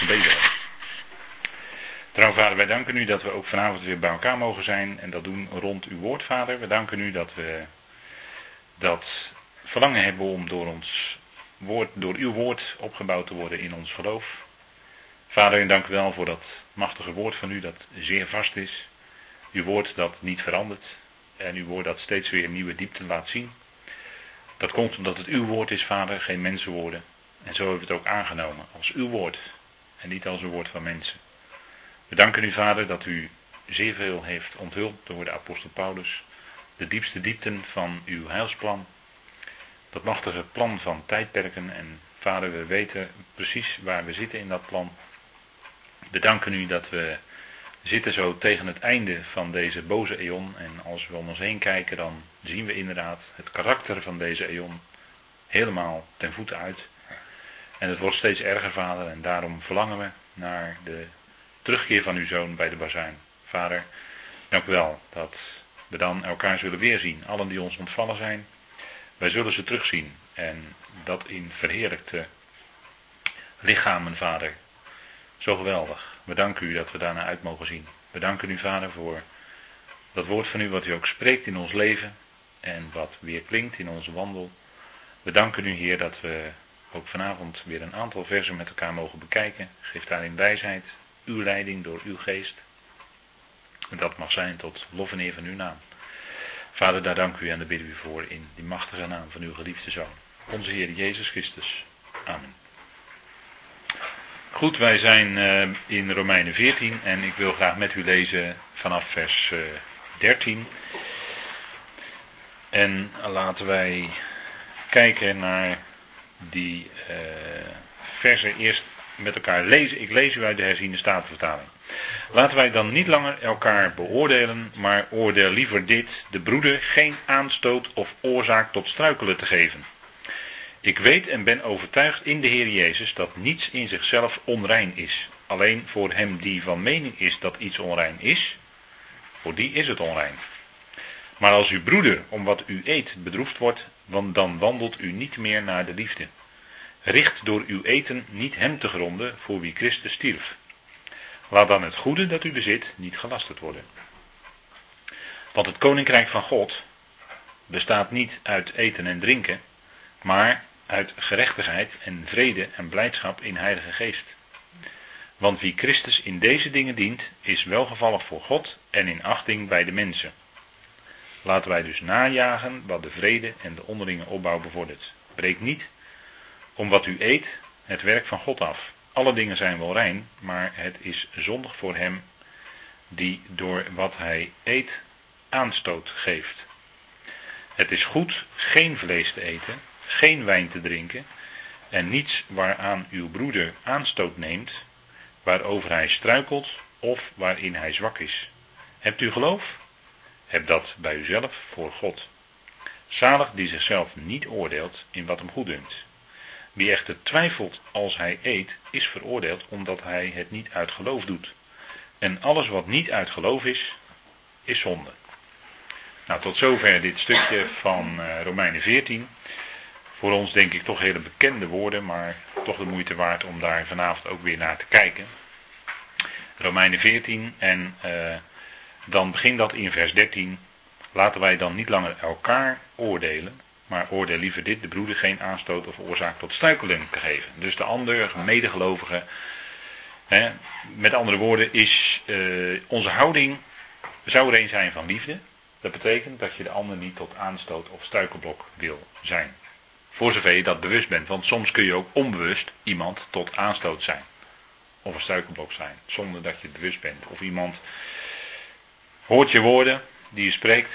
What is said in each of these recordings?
gebeden Trouw vader, wij danken u dat we ook vanavond weer bij elkaar mogen zijn en dat doen rond uw woord, vader. We danken u dat we dat verlangen hebben om door ons woord, door uw woord opgebouwd te worden in ons geloof. Vader, en dank u wel voor dat machtige woord van u dat zeer vast is. Uw woord dat niet verandert en uw woord dat steeds weer nieuwe diepte laat zien. Dat komt omdat het uw woord is, vader, geen mensenwoorden. En zo hebben we het ook aangenomen als uw woord en niet als een woord van mensen. We danken u, vader, dat u zeer veel heeft onthuld door de apostel Paulus. De diepste diepten van uw heilsplan. Dat machtige plan van tijdperken. En vader, we weten precies waar we zitten in dat plan. We danken u dat we zitten zo tegen het einde van deze boze eon. En als we om ons heen kijken, dan zien we inderdaad het karakter van deze eon helemaal ten voeten uit. En het wordt steeds erger, vader, en daarom verlangen we naar de terugkeer van uw zoon bij de bazuin. Vader, dank u wel dat we dan elkaar zullen weerzien. Allen die ons ontvallen zijn, wij zullen ze terugzien. En dat in verheerlijkte lichamen, vader. Zo geweldig. We danken u dat we daarna uit mogen zien. We danken u, vader, voor dat woord van u wat u ook spreekt in ons leven en wat weer klinkt in onze wandel. We danken u, Heer, dat we ook vanavond weer een aantal versen met elkaar mogen bekijken. Geef daarin wijsheid, uw leiding door uw geest. En dat mag zijn tot lof en eer van uw naam. Vader, daar dank u en daar bidden u voor in die machtige naam van uw geliefde Zoon. Onze Heer Jezus Christus. Amen. Goed, wij zijn uh, in Romeinen 14 en ik wil graag met u lezen vanaf vers uh, 13. En laten wij kijken naar die uh, eerst met elkaar lezen. Ik lees u uit de herziende statenvertaling. Laten wij dan niet langer elkaar beoordelen, maar oordeel liever dit, de broeder geen aanstoot of oorzaak tot struikelen te geven. Ik weet en ben overtuigd in de Heer Jezus dat niets in zichzelf onrein is. Alleen voor hem die van mening is dat iets onrein is, voor die is het onrein. Maar als uw broeder om wat u eet bedroefd wordt, dan wandelt u niet meer naar de liefde. Richt door uw eten niet hem te gronden voor wie Christus stierf. Laat dan het goede dat u bezit niet gelasterd worden. Want het koninkrijk van God bestaat niet uit eten en drinken, maar uit gerechtigheid en vrede en blijdschap in Heilige Geest. Want wie Christus in deze dingen dient, is welgevallig voor God en in achting bij de mensen. Laten wij dus najagen wat de vrede en de onderlinge opbouw bevordert. Breek niet om wat u eet het werk van God af. Alle dingen zijn wel rein, maar het is zondig voor hem die door wat hij eet aanstoot geeft. Het is goed geen vlees te eten, geen wijn te drinken en niets waaraan uw broeder aanstoot neemt, waarover hij struikelt of waarin hij zwak is. Hebt u geloof? Heb dat bij uzelf voor God. Zalig die zichzelf niet oordeelt in wat hem goed dunkt. Wie echter twijfelt als hij eet, is veroordeeld omdat hij het niet uit geloof doet. En alles wat niet uit geloof is, is zonde. Nou, tot zover dit stukje van uh, Romeinen 14. Voor ons denk ik toch hele bekende woorden, maar toch de moeite waard om daar vanavond ook weer naar te kijken. Romeinen 14 en uh, dan begint dat in vers 13. Laten wij dan niet langer elkaar oordelen, maar oordeel liever dit, de broeder geen aanstoot of oorzaak tot struikeling te geven. Dus de ander, medegelovige, hè, met andere woorden, is uh, onze houding zou er een zijn van liefde. Dat betekent dat je de ander niet tot aanstoot of struikelblok wil zijn. Voor zover je dat bewust bent, want soms kun je ook onbewust iemand tot aanstoot zijn. Of een struikelblok zijn, zonder dat je het bewust bent. Of iemand hoort je woorden die je spreekt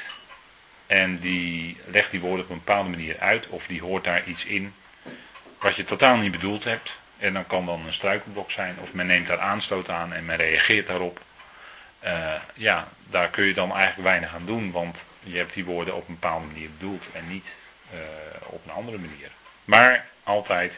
en die legt die woorden op een bepaalde manier uit of die hoort daar iets in wat je totaal niet bedoeld hebt. En dan kan dan een struikelblok zijn of men neemt daar aanstoot aan en men reageert daarop. Uh, ja, daar kun je dan eigenlijk weinig aan doen, want je hebt die woorden op een bepaalde manier bedoeld en niet uh, op een andere manier. Maar altijd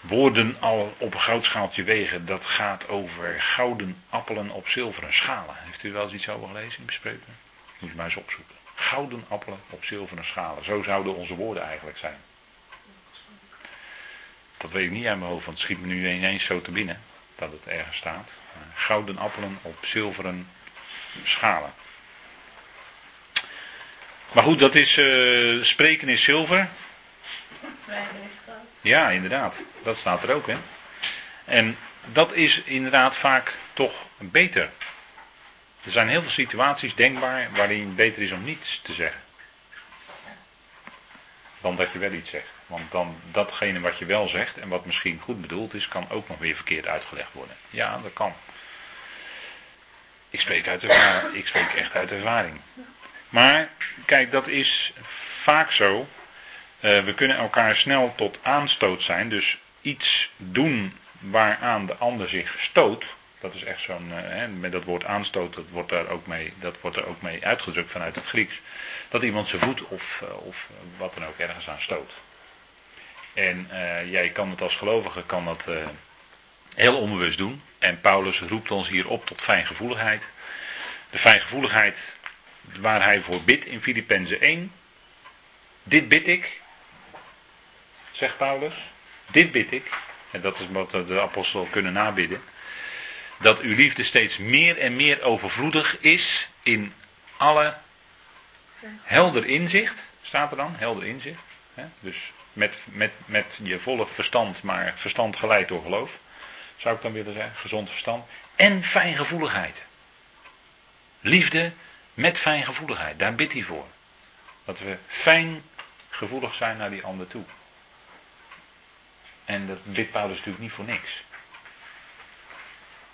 woorden al op een goudschaaltje wegen, dat gaat over gouden appelen op zilveren schalen. Heeft u wel eens iets over gelezen in bespreken? Moet je maar eens opzoeken. Gouden appelen op zilveren schalen. Zo zouden onze woorden eigenlijk zijn. Dat weet ik niet uit mijn hoofd, want het schiet me nu ineens zo te binnen. Dat het ergens staat. Gouden appelen op zilveren schalen. Maar goed, dat is uh, spreken is zilver. Ja, inderdaad. Dat staat er ook, hè. En dat is inderdaad vaak toch beter. Er zijn heel veel situaties denkbaar waarin het beter is om niets te zeggen. Dan dat je wel iets zegt. Want dan datgene wat je wel zegt en wat misschien goed bedoeld is, kan ook nog weer verkeerd uitgelegd worden. Ja, dat kan. Ik spreek, uit ervaring, ik spreek echt uit ervaring. Maar kijk, dat is vaak zo. Uh, we kunnen elkaar snel tot aanstoot zijn. Dus iets doen waaraan de ander zich stoot. Dat is echt zo'n, uh, met dat woord aanstoot, dat wordt, daar ook mee, dat wordt er ook mee uitgedrukt vanuit het Grieks. Dat iemand zijn voet of, uh, of wat dan ook ergens aan stoot. En jij kan het als gelovige kan dat heel onbewust doen. En Paulus roept ons hier op tot fijngevoeligheid. De fijngevoeligheid waar hij voor bidt in Filippenzen 1. Dit bid ik, zegt Paulus. Dit bid ik. En dat is wat de apostel kunnen nabidden. Dat uw liefde steeds meer en meer overvloedig is in alle helder inzicht. Staat er dan, helder inzicht. Dus met, met, met je volle verstand, maar verstand geleid door geloof. Zou ik dan willen zeggen, gezond verstand. En fijngevoeligheid. Liefde met fijngevoeligheid, daar bidt hij voor. Dat we fijngevoelig zijn naar die ander toe. En dat bidt Paulus natuurlijk niet voor niks.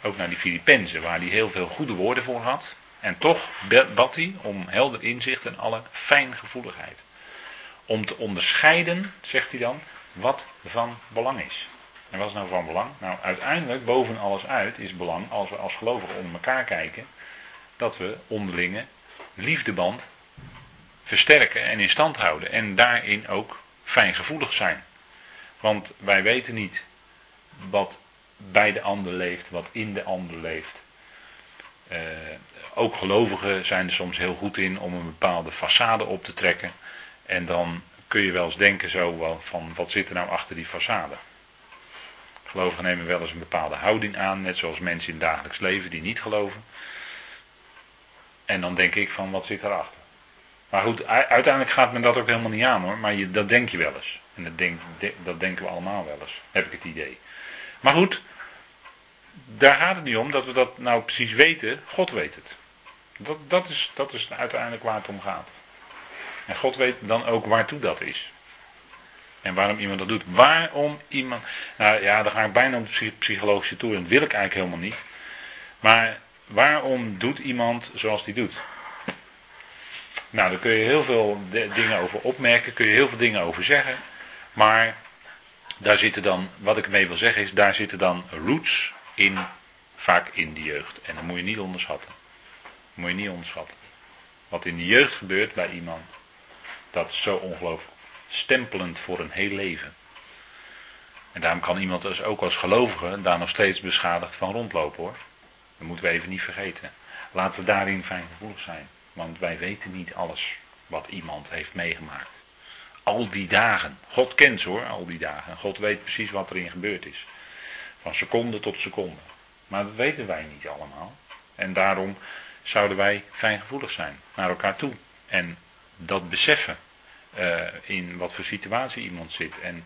Ook naar die Filippenzen, waar hij heel veel goede woorden voor had. En toch bad hij om helder inzicht en alle fijngevoeligheid. Om te onderscheiden, zegt hij dan, wat van belang is. En wat is nou van belang? Nou, uiteindelijk, boven alles uit, is belang, als we als gelovigen onder elkaar kijken, dat we onderlinge liefdeband versterken en in stand houden. En daarin ook fijngevoelig zijn. Want wij weten niet wat bij de ander leeft, wat in de ander leeft. Uh, ook gelovigen zijn er soms heel goed in om een bepaalde façade op te trekken. En dan kun je wel eens denken zo van wat zit er nou achter die façade. Gelovigen nemen wel eens een bepaalde houding aan, net zoals mensen in het dagelijks leven die niet geloven. En dan denk ik van, wat zit erachter? Maar goed, uiteindelijk gaat men dat ook helemaal niet aan hoor. Maar dat denk je wel eens. En dat, denk, dat denken we allemaal wel eens, heb ik het idee. Maar goed, daar gaat het niet om dat we dat nou precies weten. God weet het. Dat, dat, is, dat is uiteindelijk waar het om gaat. En God weet dan ook waartoe dat is. En waarom iemand dat doet. Waarom iemand. Nou ja, dan ga ik bijna op de psychologische toer. En dat wil ik eigenlijk helemaal niet. Maar waarom doet iemand zoals die doet? Nou, daar kun je heel veel dingen over opmerken, kun je heel veel dingen over zeggen. Maar daar zitten dan, wat ik mee wil zeggen is, daar zitten dan roots in, vaak in de jeugd. En dat moet je niet onderschatten. Moet je niet onderschatten. Wat in de jeugd gebeurt bij iemand, dat is zo ongelooflijk stempelend voor een heel leven. En daarom kan iemand dus ook als gelovige daar nog steeds beschadigd van rondlopen hoor. Dat moeten we even niet vergeten. Laten we daarin fijngevoelig zijn. Want wij weten niet alles wat iemand heeft meegemaakt. Al die dagen. God kent ze hoor, al die dagen. God weet precies wat erin gebeurd is. Van seconde tot seconde. Maar dat weten wij niet allemaal. En daarom zouden wij fijngevoelig zijn naar elkaar toe. En dat beseffen uh, in wat voor situatie iemand zit. En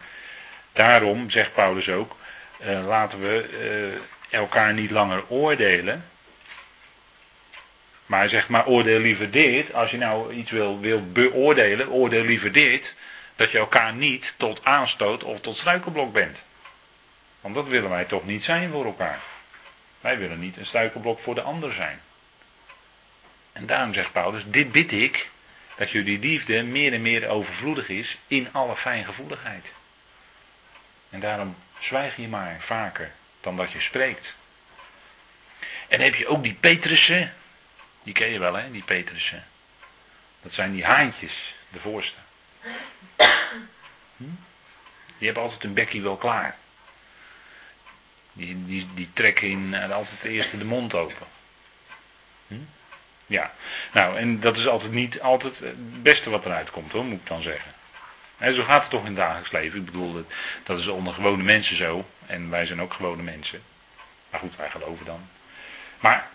daarom zegt Paulus ook, uh, laten we uh, elkaar niet langer oordelen. Maar zegt maar oordeel liever dit. Als je nou iets wil, wil beoordelen, oordeel liever dit. Dat je elkaar niet tot aanstoot of tot struikelblok bent. Want dat willen wij toch niet zijn voor elkaar. Wij willen niet een struikelblok voor de ander zijn. En daarom zegt Paulus, dit bid ik, dat jullie liefde meer en meer overvloedig is in alle fijngevoeligheid. En daarom zwijg je maar vaker dan dat je spreekt. En heb je ook die Petrussen. Die ken je wel, hè, die Petrussen. Dat zijn die haantjes, de voorste. Die hebben altijd een bekkie wel klaar. Die, die, die trekken in, uh, altijd de eerste de mond open. Hm? Ja, nou, en dat is altijd niet altijd het beste wat eruit komt, hoor, moet ik dan zeggen. En zo gaat het toch in het dagelijks leven. Ik bedoel, dat, dat is onder gewone mensen zo. En wij zijn ook gewone mensen. Maar goed, wij geloven dan. Maar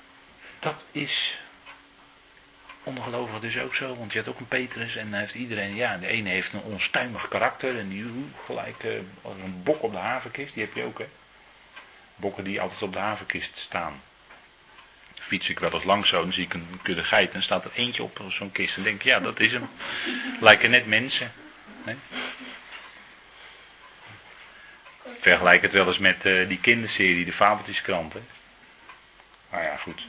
dat is ondergelovigen dus ook zo. Want je hebt ook een Petrus en heeft iedereen, ja, de ene heeft een onstuimig karakter. En die gelijk uh, als een bok op de havenkist. Die heb je ook, hè. Bokken die altijd op de havenkist staan. Fiets ik wel eens langs zo, dan zie ik een kudde geit en staat er eentje op zo'n kist. En denk ik, ja, dat is hem. Lijken net mensen. Vergelijk het wel eens met uh, die kinderserie, de Fabeltjeskrant. Hè? Maar ja, goed.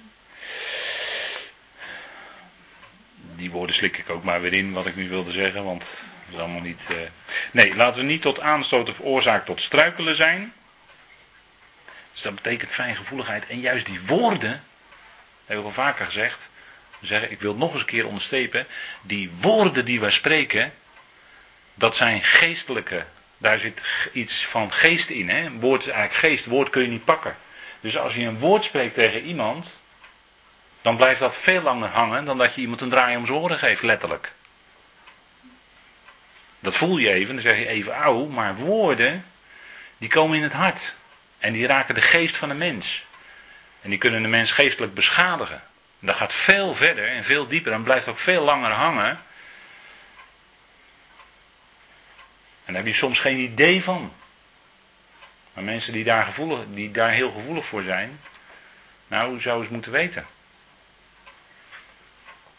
Die woorden slik ik ook maar weer in wat ik nu wilde zeggen, want dat is allemaal niet. Uh... Nee, laten we niet tot aanstoot of oorzaak tot struikelen zijn. Dus dat betekent fijngevoeligheid. En juist die woorden, heb ik al vaker gezegd. Zeggen, ik wil nog eens een keer onderstrepen. Die woorden die wij spreken, dat zijn geestelijke. Daar zit iets van geest in. Hè? Een woord is eigenlijk geest. Woord kun je niet pakken. Dus als je een woord spreekt tegen iemand, dan blijft dat veel langer hangen dan dat je iemand een draai om zijn oren geeft, letterlijk. Dat voel je even, dan zeg je even auw, maar woorden, die komen in het hart. En die raken de geest van de mens. En die kunnen de mens geestelijk beschadigen. dat gaat veel verder en veel dieper en blijft ook veel langer hangen En daar heb je soms geen idee van. Maar mensen die daar, gevoelig, die daar heel gevoelig voor zijn, nou, zouden eens moeten weten.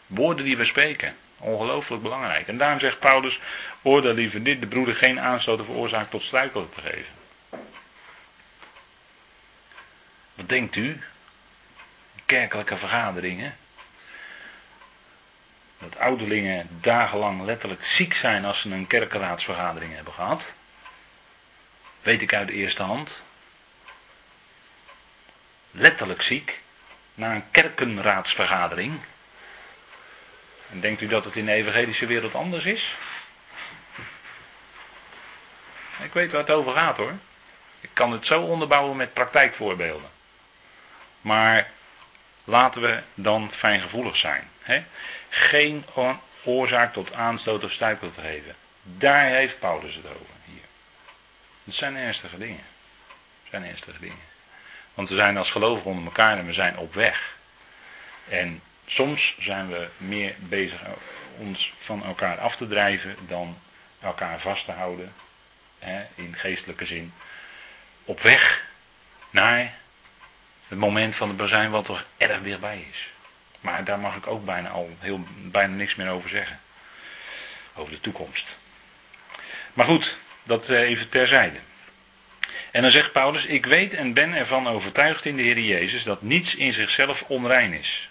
Woorden die we spreken, ongelooflijk belangrijk. En daarom zegt Paulus, oordeel liever dit, de broeder geen aanstoot of tot struikelen te geven. Wat denkt u? Kerkelijke vergaderingen, dat ouderlingen dagenlang letterlijk ziek zijn als ze een kerkenraadsvergadering hebben gehad. Weet ik uit de eerste hand. Letterlijk ziek. Na een kerkenraadsvergadering. En denkt u dat het in de evangelische wereld anders is? Ik weet waar het over gaat hoor. Ik kan het zo onderbouwen met praktijkvoorbeelden. Maar laten we dan fijngevoelig zijn. Hè? geen oorzaak tot aanstoot of stuikel te geven. Daar heeft Paulus het over hier. Het zijn ernstige dingen. Het zijn ernstige dingen. Want we zijn als gelovigen onder elkaar en we zijn op weg. En soms zijn we meer bezig ons van elkaar af te drijven dan elkaar vast te houden. Hè, in geestelijke zin. Op weg naar het moment van het bazijn wat er erg dichtbij is. Maar daar mag ik ook bijna al heel, bijna niks meer over zeggen. Over de toekomst. Maar goed, dat eh, even terzijde. En dan zegt Paulus, ik weet en ben ervan overtuigd in de Heer Jezus dat niets in zichzelf onrein is.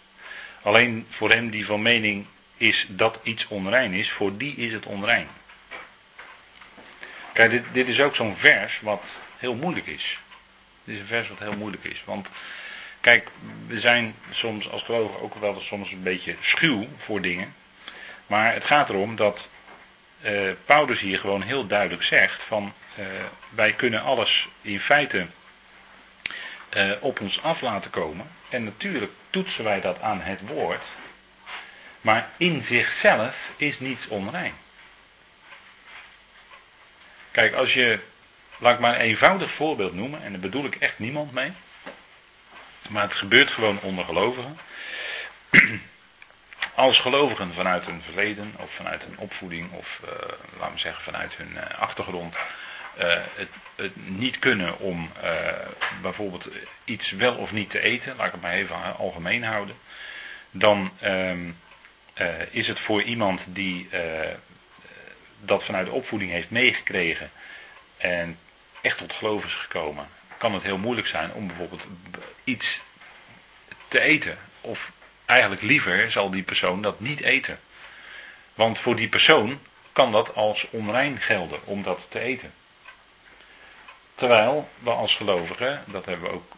Alleen voor hem die van mening is dat iets onrein is, voor die is het onrein. Kijk, dit, dit is ook zo'n vers wat heel moeilijk is. Dit is een vers wat heel moeilijk is. Want Kijk, we zijn soms als gelovigen ook wel soms een beetje schuw voor dingen. Maar het gaat erom dat uh, Paulus hier gewoon heel duidelijk zegt van uh, wij kunnen alles in feite uh, op ons af laten komen. En natuurlijk toetsen wij dat aan het woord. Maar in zichzelf is niets onrein. Kijk, als je, laat ik maar een eenvoudig voorbeeld noemen, en daar bedoel ik echt niemand mee. Maar het gebeurt gewoon onder gelovigen. Als gelovigen vanuit hun verleden of vanuit hun opvoeding of uh, laten we zeggen vanuit hun uh, achtergrond het, het, niet kunnen om bijvoorbeeld iets wel of niet te eten, laat ik het maar even algemeen houden, dan ehm, is het voor iemand die dat vanuit de opvoeding heeft meegekregen en echt tot geloof is gekomen, kan het heel moeilijk zijn om bijvoorbeeld iets te eten. Of eigenlijk liever zal die persoon dat niet eten. Want voor die persoon kan dat als onrein gelden om dat te eten. Terwijl we als gelovigen, dat hebben we ook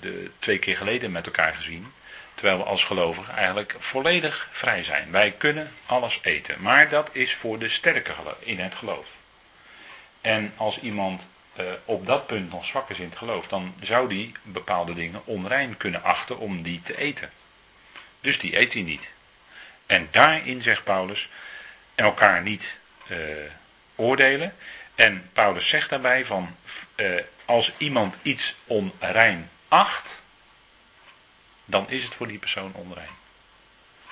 de twee keer geleden met elkaar gezien, terwijl we als gelovigen eigenlijk volledig vrij zijn. Wij kunnen alles eten, maar dat is voor de sterke in het geloof. En als iemand uh, op dat punt nog zwak is in het geloof, dan zou die bepaalde dingen onrein kunnen achten om die te eten. Dus die eet hij niet. En daarin, zegt Paulus, elkaar niet uh, oordelen. En Paulus zegt daarbij van, eh, als iemand iets onrein acht, dan is het voor die persoon onrein.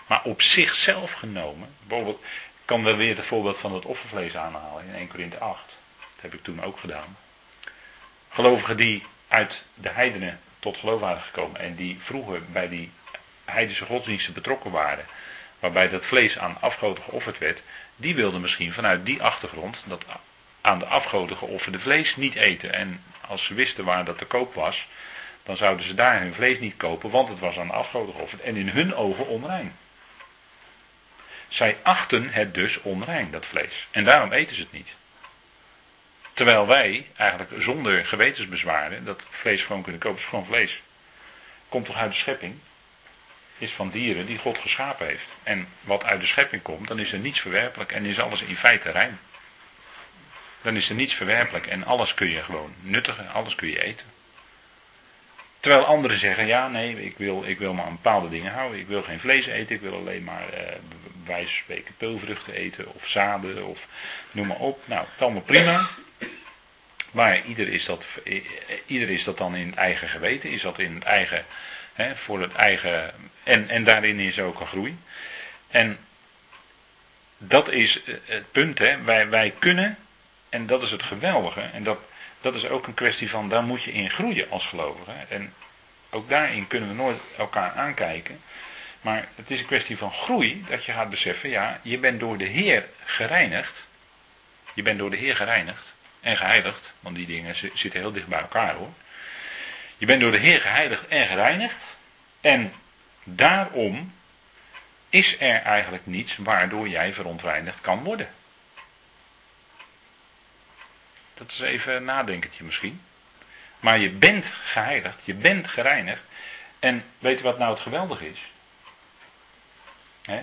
Maar op zichzelf genomen, bijvoorbeeld, kan wel weer het voorbeeld van het offervlees aanhalen in 1 Korinthe 8. Dat heb ik toen ook gedaan. Gelovigen die uit de heidenen tot geloof waren gekomen en die vroeger bij die heidense godsdiensten betrokken waren, waarbij dat vlees aan afgoden geofferd werd, die wilden misschien vanuit die achtergrond dat aan de afgoden geofferde vlees niet eten. En als ze wisten waar dat te koop was, dan zouden ze daar hun vlees niet kopen, want het was aan de afgoden geofferd en in hun ogen onrein. Zij achten het dus onrein, dat vlees. En daarom eten ze het niet. Terwijl wij eigenlijk zonder gewetensbezwaren dat vlees gewoon kunnen kopen. Het is gewoon vlees. Komt toch uit de schepping? Is van dieren die God geschapen heeft. En wat uit de schepping komt, dan is er niets verwerpelijk en is alles in feite rein. Dan is er niets verwerpelijk en alles kun je gewoon nuttigen, alles kun je eten. Terwijl anderen zeggen, ja nee, ik wil, ik wil maar aan bepaalde dingen houden. Ik wil geen vlees eten, ik wil alleen maar eh, wijze van spreken peulvruchten eten of zaden of noem maar op. Nou, het allemaal prima. Maar ieder is, dat, ieder is dat dan in het eigen geweten, is dat in het eigen, hè, voor het eigen, en, en daarin is ook een groei. En dat is het punt, hè. Wij, wij kunnen, en dat is het geweldige, en dat, dat is ook een kwestie van, daar moet je in groeien als gelovige. En ook daarin kunnen we nooit elkaar aankijken. Maar het is een kwestie van groei, dat je gaat beseffen, ja, je bent door de Heer gereinigd. Je bent door de Heer gereinigd en geheiligd, want die dingen zitten heel dicht bij elkaar hoor. Je bent door de Heer geheiligd en gereinigd. En daarom is er eigenlijk niets waardoor jij verontreinigd kan worden. Dat is even een nadenkentje misschien. Maar je bent geheiligd, je bent gereinigd. En weet je wat nou het geweldige is?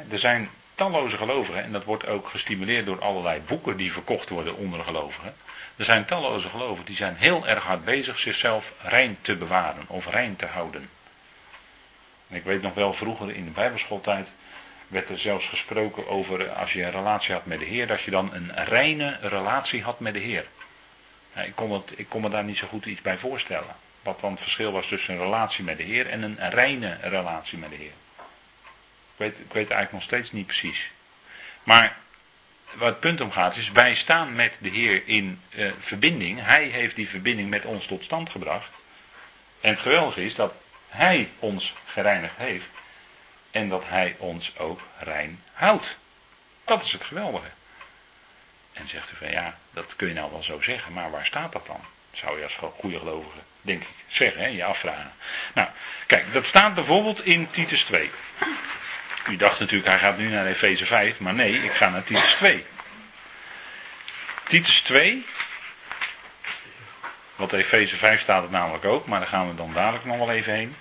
er zijn talloze gelovigen, en dat wordt ook gestimuleerd door allerlei boeken die verkocht worden onder gelovigen. Er zijn talloze gelovigen die zijn heel erg hard bezig zichzelf rein te bewaren of rein te houden. En ik weet nog wel, vroeger in de bijbelschooltijd werd er zelfs gesproken over als je een relatie had met de Heer, dat je dan een reine relatie had met de Heer. Ik, kon ik kon me daar niet zo goed iets bij voorstellen. Wat dan het verschil was tussen een relatie met de Heer en een reine relatie met de Heer. Ik weet, ik weet eigenlijk nog steeds niet precies. Maar waar het punt om gaat is, wij staan met de Heer in uh, verbinding. Hij heeft die verbinding met ons tot stand gebracht. En het geweldige is dat Hij ons gereinigd heeft. En dat Hij ons ook rein houdt. Dat is het geweldige. En zegt u van ja, dat kun je nou wel zo zeggen, maar waar staat dat dan? Zou je als goede gelovige, denk ik, zeggen, hè, je afvragen. Nou, kijk, dat staat bijvoorbeeld in Titus 2. U dacht natuurlijk, hij gaat nu naar Efeze 5, maar nee, ik ga naar Titus 2. Titus 2, want Efeze 5 staat het namelijk ook, maar daar gaan we dan dadelijk nog wel even heen.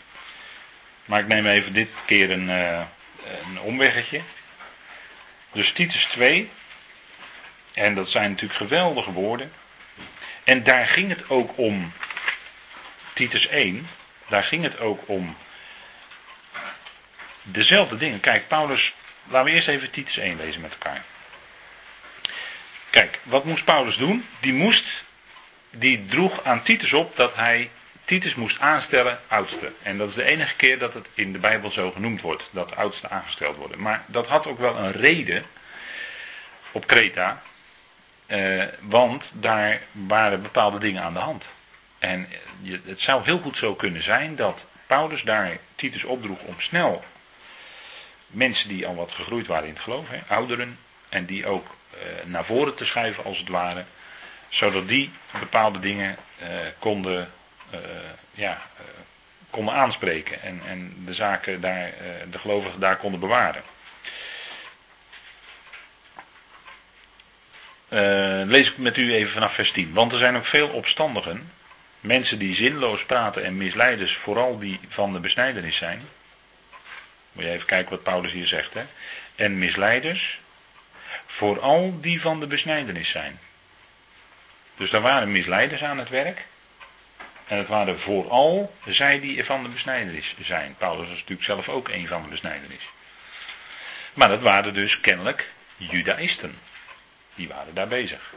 Maar ik neem even dit keer een, uh, een omweggetje. Dus Titus 2, en dat zijn natuurlijk geweldige woorden. En daar ging het ook om, Titus 1, daar ging het ook om dezelfde dingen. Kijk, Paulus, laten we eerst even Titus 1 lezen met elkaar. Kijk, wat moest Paulus doen? Die moest, die droeg aan Titus op dat hij Titus moest aanstellen oudste. En dat is de enige keer dat het in de Bijbel zo genoemd wordt, dat oudste aangesteld worden. Maar dat had ook wel een reden op Kreta, eh, want daar waren bepaalde dingen aan de hand. En het zou heel goed zo kunnen zijn dat Paulus daar Titus opdroeg om snel mensen die al wat gegroeid waren in het geloof, hè, ouderen, en die ook eh, naar voren te schuiven als het ware, zodat die bepaalde dingen eh, konden, ja, konden aanspreken en, en de zaken daar, de gelovigen daar konden bewaren. Lees ik met u even vanaf vers 10. Want er zijn ook veel opstandigen, mensen die zinloos praten en misleiders, vooral die van de besnijdenis zijn. Moet je even kijken wat Paulus hier zegt. Hè? En misleiders, vooral die van de besnijdenis zijn. Dus daar waren misleiders aan het werk. En het waren vooral zij die van de besnijdenis zijn. Paulus was natuurlijk zelf ook een van de besnijdenis. Maar dat waren dus kennelijk judaïsten. Die waren daar bezig.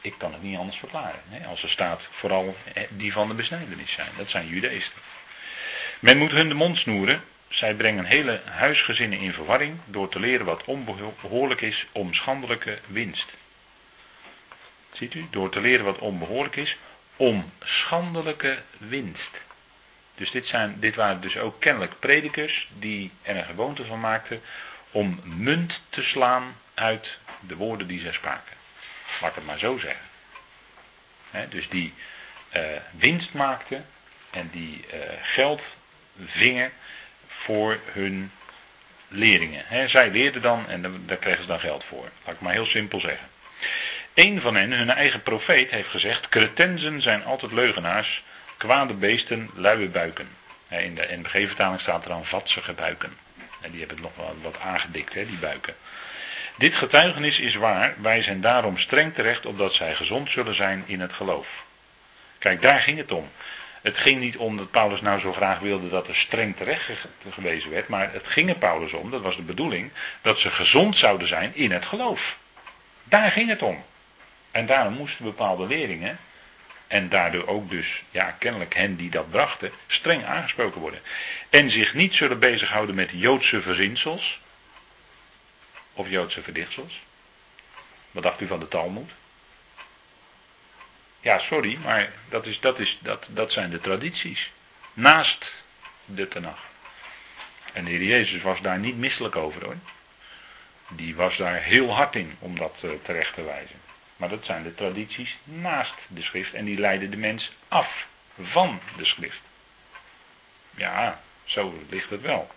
Ik kan het niet anders verklaren. Hè? Als er staat vooral die van de besnijdenis zijn. Dat zijn judeisten. Men moet hun de mond snoeren. Zij brengen hele huisgezinnen in verwarring door te leren wat onbehoorlijk is om schandelijke winst. Ziet u? Door te leren wat onbehoorlijk is om schandelijke winst. Dus dit, zijn, dit waren dus ook kennelijk predikers die er een gewoonte van maakten om munt te slaan uit de woorden die zij spraken. Laat ik het maar zo zeggen. dus die uh, winst maakten en die uh, geld vingen voor hun leerlingen. zij leerden dan en daar kregen ze dan geld voor. Laat ik maar heel simpel zeggen. Een van hen, hun eigen profeet, heeft gezegd: Cretensen zijn altijd leugenaars, kwade beesten, luie buiken. In de NBG-vertaling staat er dan vatsige buiken. En die hebben het nog wel wat aangedikt, die buiken. Dit getuigenis is waar, wij zijn daarom streng terecht opdat zij gezond zullen zijn in het geloof. Kijk, daar ging het om. Het ging niet om dat Paulus nou zo graag wilde dat er streng terecht gewezen werd, maar het ging er Paulus om, dat was de bedoeling, dat ze gezond zouden zijn in het geloof. Daar ging het om. En daarom moesten bepaalde leerlingen, en daardoor ook dus, ja, kennelijk hen die dat brachten, streng aangesproken worden. En zich niet zullen bezighouden met Joodse verzinsels, of Joodse verdichtsels. Wat dacht u van de Talmud? Ja, sorry, maar dat, is, dat, is, dat, dat zijn de tradities. Naast de Tenach. En de Heer Jezus was daar niet misselijk over hoor. Die was daar heel hard in om dat uh, terecht te wijzen. Maar dat zijn de tradities naast de schrift en die leiden de mens af van de schrift. Ja, zo ligt het wel.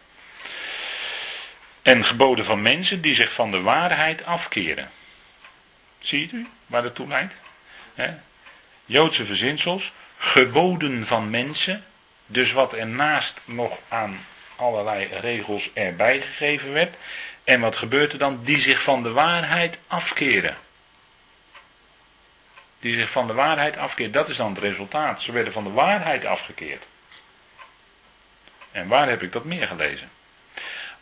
En geboden van mensen die zich van de waarheid afkeren. Ziet u waar dat toe leidt? Joodse verzinsels, geboden van mensen, dus wat er naast nog aan allerlei regels erbij gegeven werd. En wat gebeurt er dan? Die zich van de waarheid afkeren. Die zich van de waarheid afkeren. Dat is dan het resultaat. Ze werden van de waarheid afgekeerd. En waar heb ik dat meer gelezen?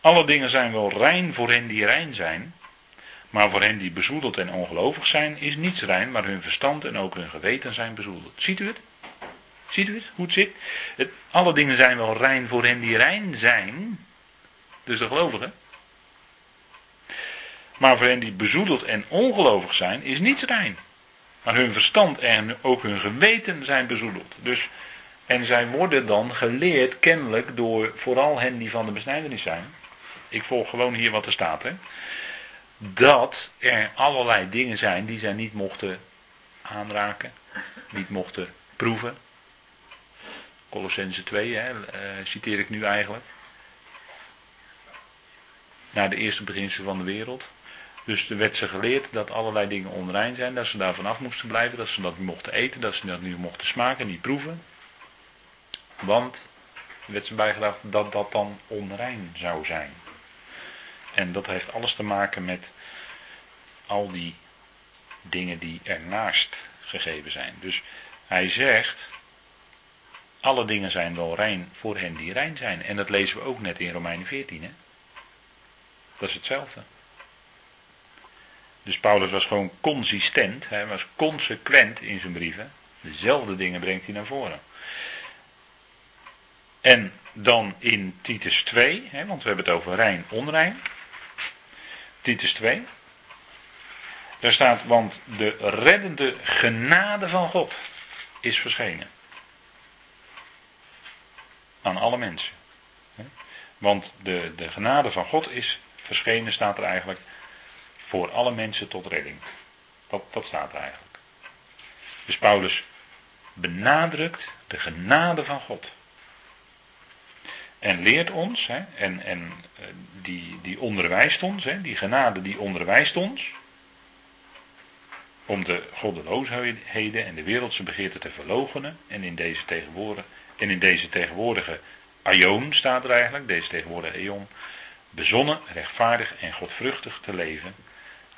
Alle dingen zijn wel rein voor hen die rein zijn. Maar voor hen die bezoedeld en ongelovig zijn, is niets rein, maar hun verstand en ook hun geweten zijn bezoedeld. Ziet u het? Ziet u het? Hoe het zit? Alle dingen zijn wel rein voor hen die rein zijn. Dus de gelovigen. Maar voor hen die bezoedeld en ongelovig zijn, is niets rein. Maar hun verstand en ook hun geweten zijn bezoedeld. Dus, en zij worden dan geleerd kennelijk door vooral hen die van de besnijdenis zijn. Ik volg gewoon hier wat er staat. Hè dat er allerlei dingen zijn die zij niet mochten aanraken, niet mochten proeven. Colossense 2, hè, uh, citeer ik nu eigenlijk. Naar de eerste beginselen van de wereld. Dus er werd ze geleerd dat allerlei dingen onrein zijn, dat ze daar vanaf moesten blijven, dat ze dat niet mochten eten, dat ze dat niet mochten smaken, niet proeven. Want er werd ze bijgedacht dat dat dan onrein zou zijn. En dat heeft alles te maken met al die dingen die ernaast gegeven zijn. Dus hij zegt, alle dingen zijn wel rein voor hen die rein zijn. En dat lezen we ook net in Romeinen 14. Hè? Dat is hetzelfde. Dus Paulus was gewoon consistent, hij was consequent in zijn brieven. Dezelfde dingen brengt hij naar voren. En dan in Titus 2, hè, want we hebben het over rein, onrein. Titus 2. Daar staat, want de reddende genade van God is verschenen. Aan alle mensen. Want de, de genade van God is verschenen, staat er eigenlijk, voor alle mensen tot redding. Dat, dat staat er eigenlijk. Dus Paulus benadrukt de genade van God. En leert ons, hè, en, en eh, die, die onderwijst ons, hè, die genade die onderwijst ons, om de goddeloosheden en de wereldse begeerte te verloochenen. En in deze tegenwoordige, en in deze tegenwoordige aion staat er eigenlijk, deze tegenwoordige eon, bezonnen, rechtvaardig en godvruchtig te leven,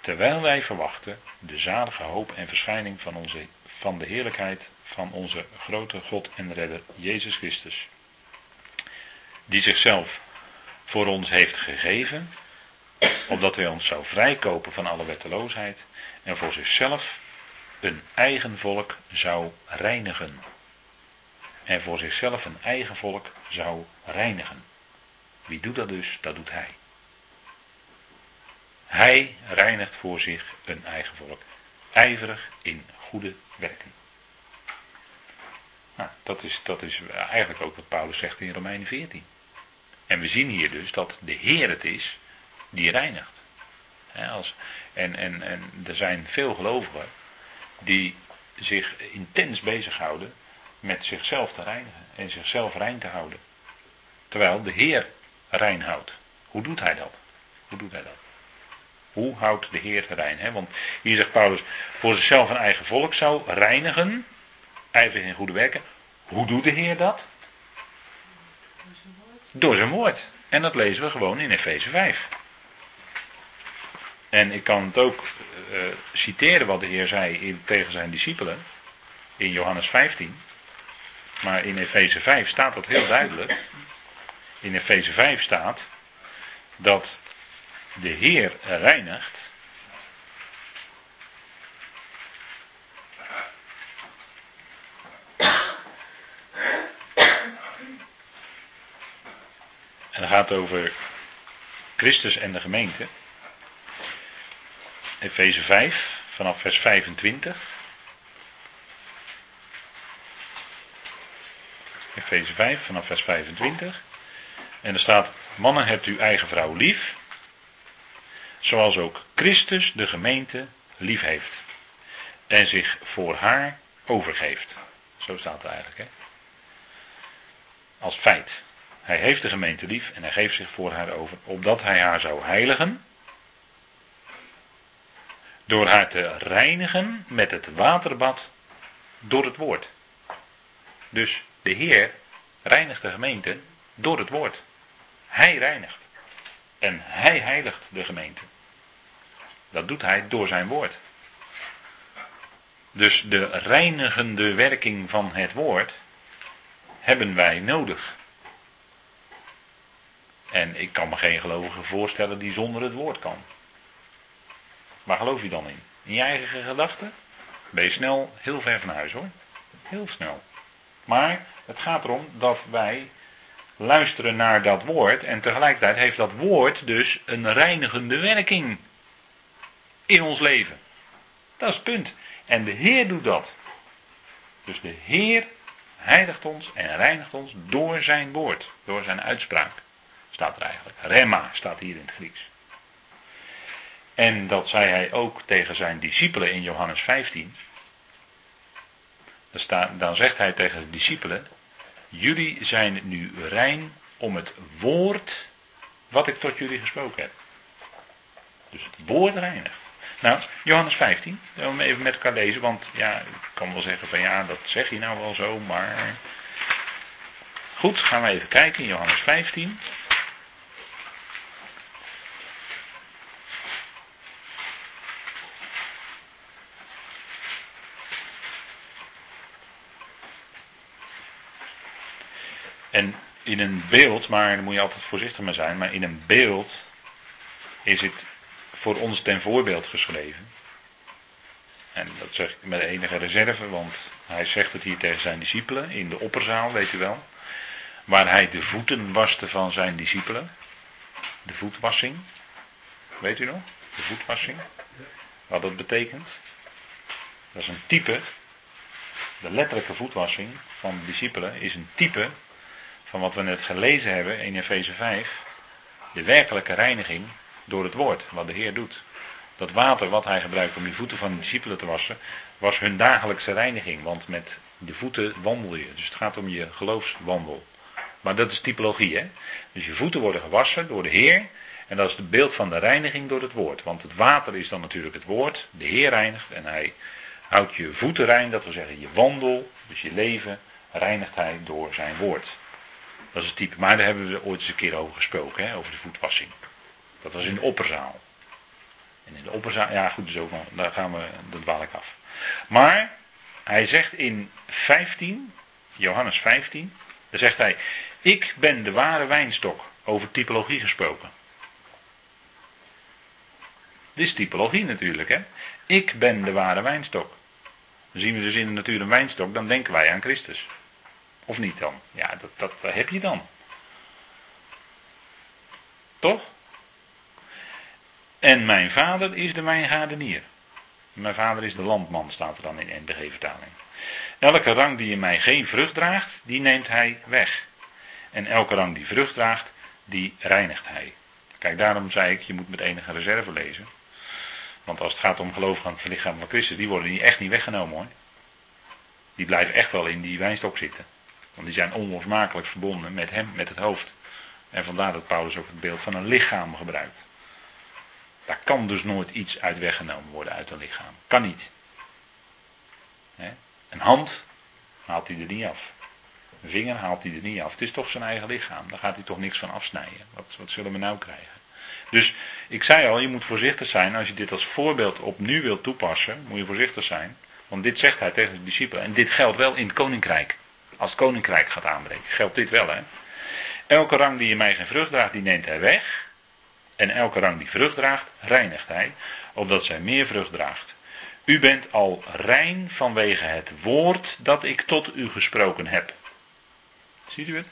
terwijl wij verwachten de zalige hoop en verschijning van, onze, van de heerlijkheid van onze grote God en Redder Jezus Christus die zichzelf voor ons heeft gegeven, opdat hij ons zou vrijkopen van alle wetteloosheid en voor zichzelf een eigen volk zou reinigen. En voor zichzelf een eigen volk zou reinigen. Wie doet dat dus? Dat doet hij. Hij reinigt voor zich een eigen volk. Ijverig in goede werken. Nou, dat, is, dat is eigenlijk ook wat Paulus zegt in Romeinen 14. En we zien hier dus dat de Heer het is die reinigt. en, en, en er zijn veel gelovigen die zich intens bezighouden met zichzelf te reinigen en zichzelf rein te houden. Terwijl de Heer rein houdt. Hoe doet hij dat? Hoe doet hij dat? Hoe houdt de Heer rein? Want hier zegt Paulus, voor zichzelf een eigen volk zou reinigen, ijverig in goede werken. Hoe doet de Heer dat? Door zijn woord. En dat lezen we gewoon in Efeze 5. En ik kan het ook uh, citeren wat de Heer zei tegen zijn discipelen in Johannes 15. Maar in Efeze 5 staat dat heel duidelijk. In Efeze 5 staat dat de Heer reinigt. Over Christus en de gemeente. Efeze 5, vanaf vers 25. Efeze 5, vanaf vers 25. En er staat: Mannen, hebt uw eigen vrouw lief. Zoals ook Christus de gemeente lief heeft. En zich voor haar overgeeft. Zo staat het eigenlijk, hè? Als feit. Hij heeft de gemeente lief en hij geeft zich voor haar over, opdat hij haar zou heiligen. Door haar te reinigen met het waterbad door het woord. Dus de Heer reinigt de gemeente door het woord. Hij reinigt. En hij heiligt de gemeente. Dat doet hij door zijn woord. Dus de reinigende werking van het woord hebben wij nodig. En ik kan me geen gelovige voorstellen die zonder het woord kan. Waar geloof je dan in? In je eigen gedachten? Ben je snel heel ver van huis hoor. Heel snel. Maar het gaat erom dat wij luisteren naar dat woord en tegelijkertijd heeft dat woord dus een reinigende werking in ons leven. Dat is het punt. En de Heer doet dat. Dus de Heer heiligt ons en reinigt ons door zijn woord, door zijn uitspraak. Staat er eigenlijk. Rema staat hier in het Grieks. En dat zei hij ook tegen zijn discipelen in Johannes 15. Dan zegt hij tegen de discipelen: Jullie zijn nu rein om het woord wat ik tot jullie gesproken heb. Dus het woord reinigt. Nou, Johannes 15, we even met elkaar lezen, want ja, ik kan wel zeggen van ja, dat zeg je nou wel zo, maar. Goed, gaan we even kijken in Johannes 15. En in een beeld, maar daar moet je altijd voorzichtig mee zijn, maar in een beeld is het voor ons ten voorbeeld geschreven. En dat zeg ik met enige reserve, want hij zegt het hier tegen zijn discipelen in de opperzaal, weet u wel. Waar hij de voeten waste van zijn discipelen. De voetwassing. Weet u nog? De voetwassing. Wat dat betekent. Dat is een type. De letterlijke voetwassing van de discipelen is een type van wat we net gelezen hebben in Efeze 5, de werkelijke reiniging door het woord, wat de Heer doet. Dat water wat hij gebruikt om die voeten van de discipelen te wassen, was hun dagelijkse reiniging, want met de voeten wandel je. Dus het gaat om je geloofswandel. Maar dat is typologie, hè? Dus je voeten worden gewassen door de Heer. En dat is het beeld van de reiniging door het woord. Want het water is dan natuurlijk het woord. De Heer reinigt en hij houdt je voeten rein. Dat wil zeggen je wandel, dus je leven, reinigt hij door zijn woord. Maar daar hebben we ooit eens een keer over gesproken, hè, over de voetwassing. Dat was in de opperzaal. En in de opperzaal, ja goed, dus ook, daar gaan we, dat dwaal ik af. Maar hij zegt in 15, Johannes 15, daar zegt hij, ik ben de ware wijnstok, over typologie gesproken. Dit is typologie natuurlijk, hè. Ik ben de ware wijnstok. Dan zien we dus in de natuur een wijnstok, dan denken wij aan Christus. Of niet dan? Ja, dat, dat, heb je dan. Toch? En mijn vader is de wijngaardenier. Mijn vader is de landman, staat er dan in NBG-vertaling. Elke rang die in mij geen vrucht draagt, die neemt hij weg. En elke rang die vrucht draagt, die reinigt hij. Kijk, daarom zei ik, je moet met enige reserve lezen. Want als het gaat om geloof aan het lichaam van Christus, die worden niet, echt niet weggenomen hoor. Die blijven echt wel in die wijnstok zitten. Want die zijn onlosmakelijk verbonden met hem, met het hoofd. En vandaar dat Paulus ook het beeld van een lichaam gebruikt. Daar kan dus nooit iets uit weggenomen worden uit een lichaam. Kan niet. Een hand haalt hij er niet af. Een vinger haalt hij er niet af. Het is toch zijn eigen lichaam. Daar gaat hij toch niks van afsnijden. Wat, wat zullen we nou krijgen? Dus ik zei al, je moet voorzichtig zijn. Als je dit als voorbeeld op nu wilt toepassen, moet je voorzichtig zijn. Want dit zegt hij tegen de discipelen. En dit geldt wel in het koninkrijk. Als koninkrijk gaat aanbreken, geldt dit wel hè. Elke rang die in mij geen vrucht draagt, die neemt hij weg. En elke rang die vrucht draagt, reinigt hij, opdat zij meer vrucht draagt. U bent al rein vanwege het woord dat ik tot u gesproken heb. Ziet u het?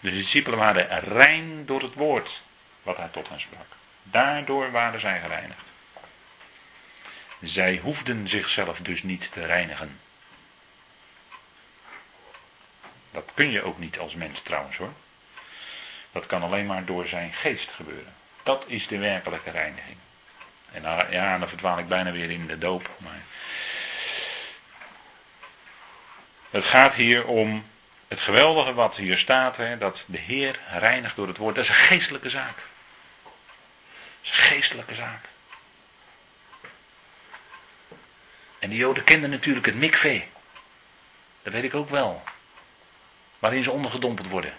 De discipelen waren rein door het woord wat hij tot hen sprak. Daardoor waren zij gereinigd. Zij hoefden zichzelf dus niet te reinigen. Dat kun je ook niet als mens trouwens hoor. Dat kan alleen maar door zijn geest gebeuren. Dat is de werkelijke reiniging. En dan, ja, dan verdwaal ik bijna weer in de doop. Maar het gaat hier om het geweldige wat hier staat, hè, dat de Heer reinigt door het woord. Dat is een geestelijke zaak. Dat is een geestelijke zaak. En de Joden kenden natuurlijk het mikvee. Dat weet ik ook wel. Waarin ze ondergedompeld worden.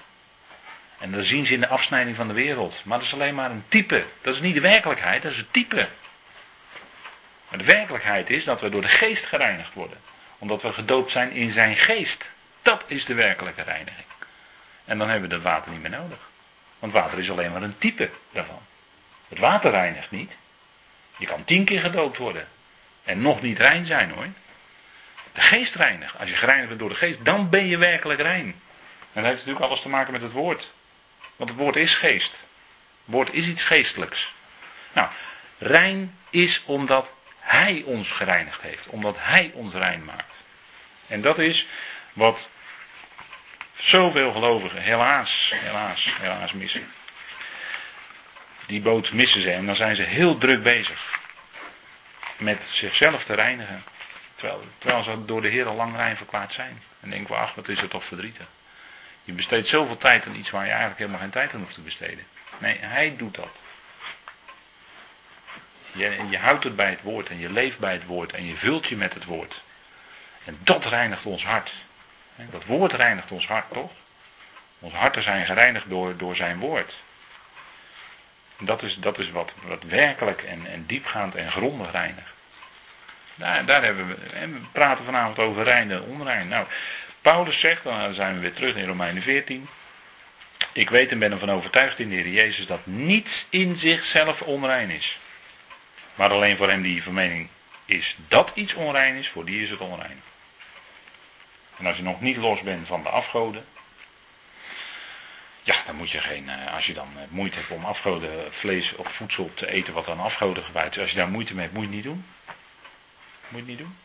En dat zien ze in de afsnijding van de wereld. Maar dat is alleen maar een type. Dat is niet de werkelijkheid, dat is een type. Maar de werkelijkheid is dat we door de geest gereinigd worden. Omdat we gedoopt zijn in zijn geest. Dat is de werkelijke reiniging. En dan hebben we dat water niet meer nodig. Want water is alleen maar een type daarvan. Het water reinigt niet. Je kan tien keer gedoopt worden. En nog niet rein zijn hoor. De geest reinigt. Als je gereinigd bent door de geest, dan ben je werkelijk rein. En dat heeft natuurlijk alles te maken met het woord. Want het woord is geest. Het woord is iets geestelijks. Nou, rein is omdat hij ons gereinigd heeft. Omdat hij ons rein maakt. En dat is wat zoveel gelovigen helaas, helaas, helaas missen. Die boot missen ze en dan zijn ze heel druk bezig. Met zichzelf te reinigen. Terwijl, terwijl ze door de Heer al lang rein verklaard zijn. En denken we, ach, wat is het toch verdrietig. Je besteedt zoveel tijd aan iets waar je eigenlijk helemaal geen tijd aan hoeft te besteden. Nee, hij doet dat. Je, je houdt het bij het woord en je leeft bij het woord en je vult je met het woord. En dat reinigt ons hart. Dat woord reinigt ons hart, toch? Onze harten zijn gereinigd door, door zijn woord. Dat is, dat is wat, wat werkelijk en, en diepgaand en grondig reinigt. Daar, daar hebben we, en we praten vanavond over rein en onrein. Nou, Paulus zegt, dan zijn we weer terug in Romeinen 14. Ik weet en ben ervan overtuigd in de Heer Jezus dat niets in zichzelf onrein is. Maar alleen voor hem die van mening is dat iets onrein is, voor die is het onrein. En als je nog niet los bent van de afgoden, ja, dan moet je geen, eh, als je dan eh, moeite hebt om afgoden vlees of voedsel te eten wat aan afgoden gewijd is, als je daar moeite mee hebt, moet je het niet doen. Moet je het niet doen.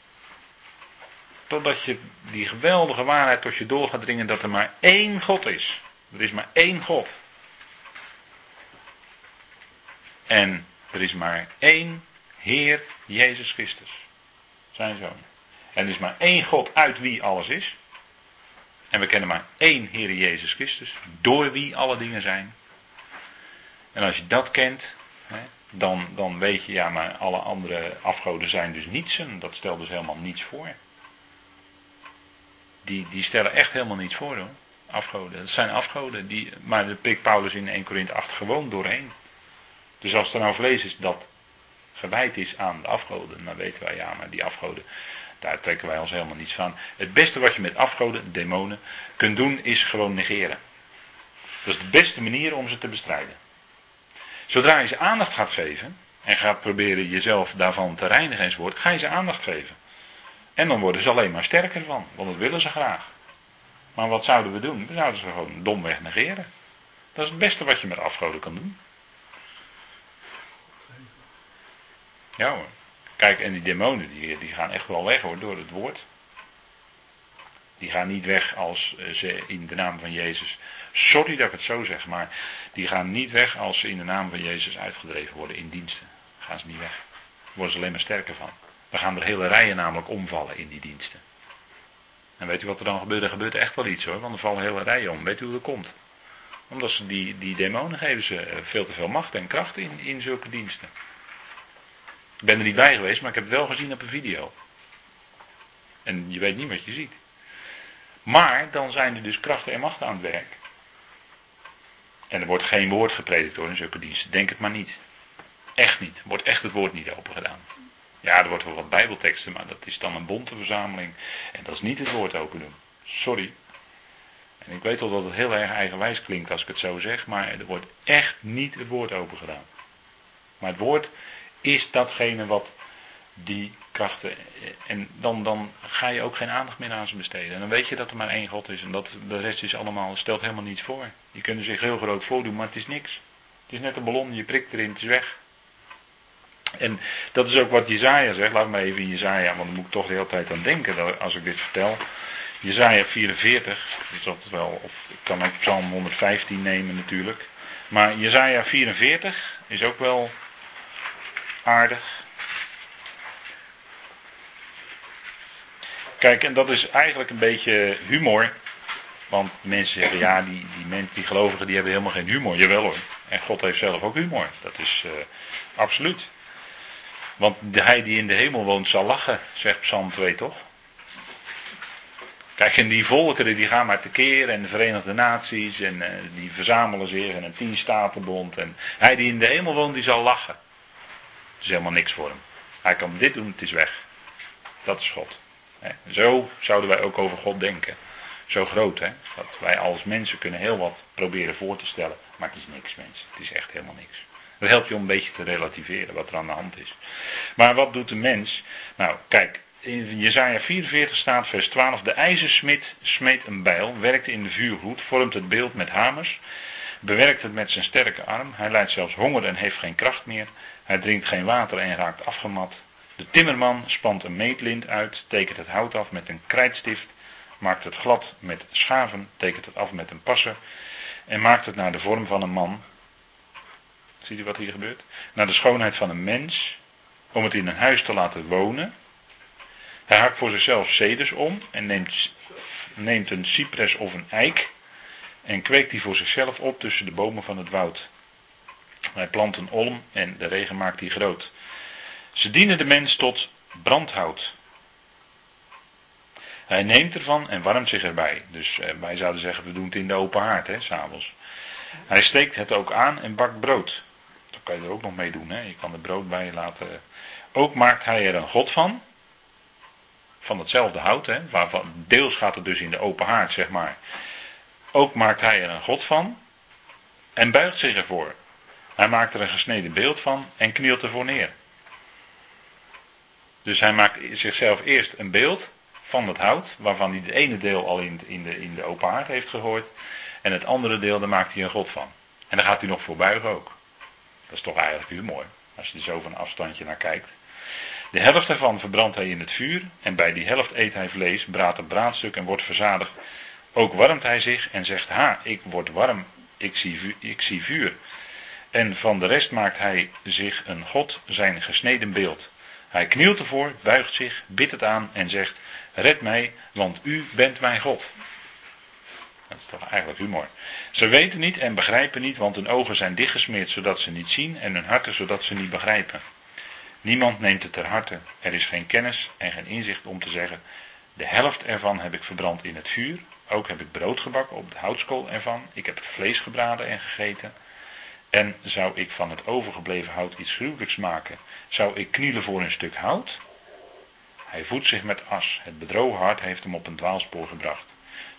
Totdat je die geweldige waarheid tot je door gaat dringen dat er maar één God is. Er is maar één God. En er is maar één Heer Jezus Christus. Zijn zoon. En er is maar één God uit wie alles is. En we kennen maar één Heer Jezus Christus. Door wie alle dingen zijn. En als je dat kent, dan, dan weet je, ja, maar alle andere afgoden zijn dus niets. En dat stelt dus helemaal niets voor die, die stellen echt helemaal niets voor hoor. Afgoden. Dat zijn afgoden. Die, maar daar pikt Paulus in 1 Korinthe 8 gewoon doorheen. Dus als er nou vlees is dat gewijd is aan de afgoden, dan weten wij ja, maar die afgoden, daar trekken wij ons helemaal niets van. Het beste wat je met afgoden, demonen, kunt doen is gewoon negeren. Dat is de beste manier om ze te bestrijden. Zodra je ze aandacht gaat geven en gaat proberen jezelf daarvan te reinigen enzovoort, ga je ze aandacht geven. En dan worden ze alleen maar sterker van, want dat willen ze graag. Maar wat zouden we doen? We zouden ze gewoon domweg negeren. Dat is het beste wat je met afgoden kan doen. Ja hoor. Kijk, en die demonen die, die gaan echt wel weg hoor, door het woord. Die gaan niet weg als ze in de naam van Jezus. Sorry dat ik het zo zeg, maar die gaan niet weg als ze in de naam van Jezus uitgedreven worden in diensten. Gaan ze niet weg. Worden ze alleen maar sterker van. Dan gaan er hele rijen namelijk omvallen in die diensten. En weet u wat er dan gebeurt? Er gebeurt echt wel iets hoor, want er vallen hele rijen om. Weet u hoe dat komt? Omdat ze die, die demonen geven ze eh, veel te veel macht en kracht in, in zulke diensten. Ik ben er niet bij geweest, maar ik heb het wel gezien op een video. En je weet niet wat je ziet. Maar dan zijn er dus krachten en machten aan het werk. En er wordt geen woord gepredikt door in zulke diensten. Denk het maar niet. Echt niet. Wordt echt het woord niet open gedaan. Ja, er wordt wel wat bijbelteksten, maar dat is dan een bonte verzameling. En dat is niet het woord open doen. Sorry. En ik weet wel dat het heel erg eigenwijs klinkt als ik het zo zeg, maar er wordt echt niet het woord open gedaan. Maar het woord is datgene wat die krachten. En dan, dan ga je ook geen aandacht meer aan ze besteden. En dan weet je dat er maar één God is. En dat de rest is allemaal, stelt helemaal niets voor. Je kunt er zich heel groot voordoen, maar het is niks. Het is net een ballon, je prikt erin, het is weg. En dat is ook wat Jezaja zegt. Laat me even Jezaja, want dan moet ik toch de hele tijd aan denken als ik dit vertel. Jezaja 44, is dat wel, of ik kan ook Psalm 115 nemen natuurlijk. Maar Jezaja 44 is ook wel aardig. Kijk, en dat is eigenlijk een beetje humor. Want mensen zeggen, ja, die, die, mensen, die gelovigen die hebben helemaal geen humor. Jawel hoor. En God heeft zelf ook humor. Dat is uh, absoluut. Want hij die in de hemel woont zal lachen, zegt Psalm 2 toch? Kijk, en die volkeren die gaan maar tekeer en de Verenigde Naties en uh, die verzamelen zich en een tien-statenbond. En hij die in de hemel woont, die zal lachen. Het is helemaal niks voor hem. Hij kan dit doen, het is weg. Dat is God. Zo zouden wij ook over God denken. Zo groot, hè? Dat wij als mensen kunnen heel wat proberen voor te stellen. Maar het is niks, mensen. Het is echt helemaal niks. Dat helpt je om een beetje te relativeren wat er aan de hand is. Maar wat doet de mens? Nou, kijk, in Jezaja 44 staat vers 12. De ijzersmid smeet een bijl, werkt in de vuurgloed, vormt het beeld met hamers, bewerkt het met zijn sterke arm. Hij lijdt zelfs honger en heeft geen kracht meer. Hij drinkt geen water en raakt afgemat. De timmerman spant een meetlint uit, tekent het hout af met een krijtstift, maakt het glad met schaven, tekent het af met een passer en maakt het naar de vorm van een man. Ziet u wat hier gebeurt? Naar de schoonheid van een mens, om het in een huis te laten wonen. Hij hakt voor zichzelf ceders om en neemt, neemt een cypres of een eik en kweekt die voor zichzelf op tussen de bomen van het woud. Hij plant een olm en de regen maakt die groot. Ze dienen de mens tot brandhout. Hij neemt ervan en warmt zich erbij. Dus eh, wij zouden zeggen, we doen het in de open haard, hè, s'avonds. Hij steekt het ook aan en bakt brood. Kan je er ook nog mee doen, hè. Je kan er brood bij laten. Ook maakt hij er een god van. Van hetzelfde hout, hè. Waarvan, deels gaat het dus in de open haard, zeg maar. Ook maakt hij er een god van. En buigt zich ervoor. Hij maakt er een gesneden beeld van en knielt ervoor neer. Dus hij maakt zichzelf eerst een beeld van het hout, waarvan hij het ene deel al in, in, de, in de open haard heeft gegooid. En het andere deel, daar maakt hij een god van. En daar gaat hij nog voor buigen ook. Dat is toch eigenlijk humor, als je er zo van afstandje naar kijkt. De helft daarvan verbrandt hij in het vuur, en bij die helft eet hij vlees, braadt een braadstuk en wordt verzadigd. Ook warmt hij zich en zegt, ha, ik word warm, ik zie, ik zie vuur. En van de rest maakt hij zich een god, zijn gesneden beeld. Hij knielt ervoor, buigt zich, bidt het aan en zegt: Red mij, want u bent mijn God. Dat is toch eigenlijk humor. Ze weten niet en begrijpen niet, want hun ogen zijn dichtgesmeerd zodat ze niet zien en hun harten zodat ze niet begrijpen. Niemand neemt het ter harte. Er is geen kennis en geen inzicht om te zeggen: De helft ervan heb ik verbrand in het vuur. Ook heb ik brood gebakken op de houtskool ervan. Ik heb vlees gebraden en gegeten. En zou ik van het overgebleven hout iets gruwelijks maken, zou ik knielen voor een stuk hout? Hij voedt zich met as. Het bedrogen hart heeft hem op een dwaalspoor gebracht,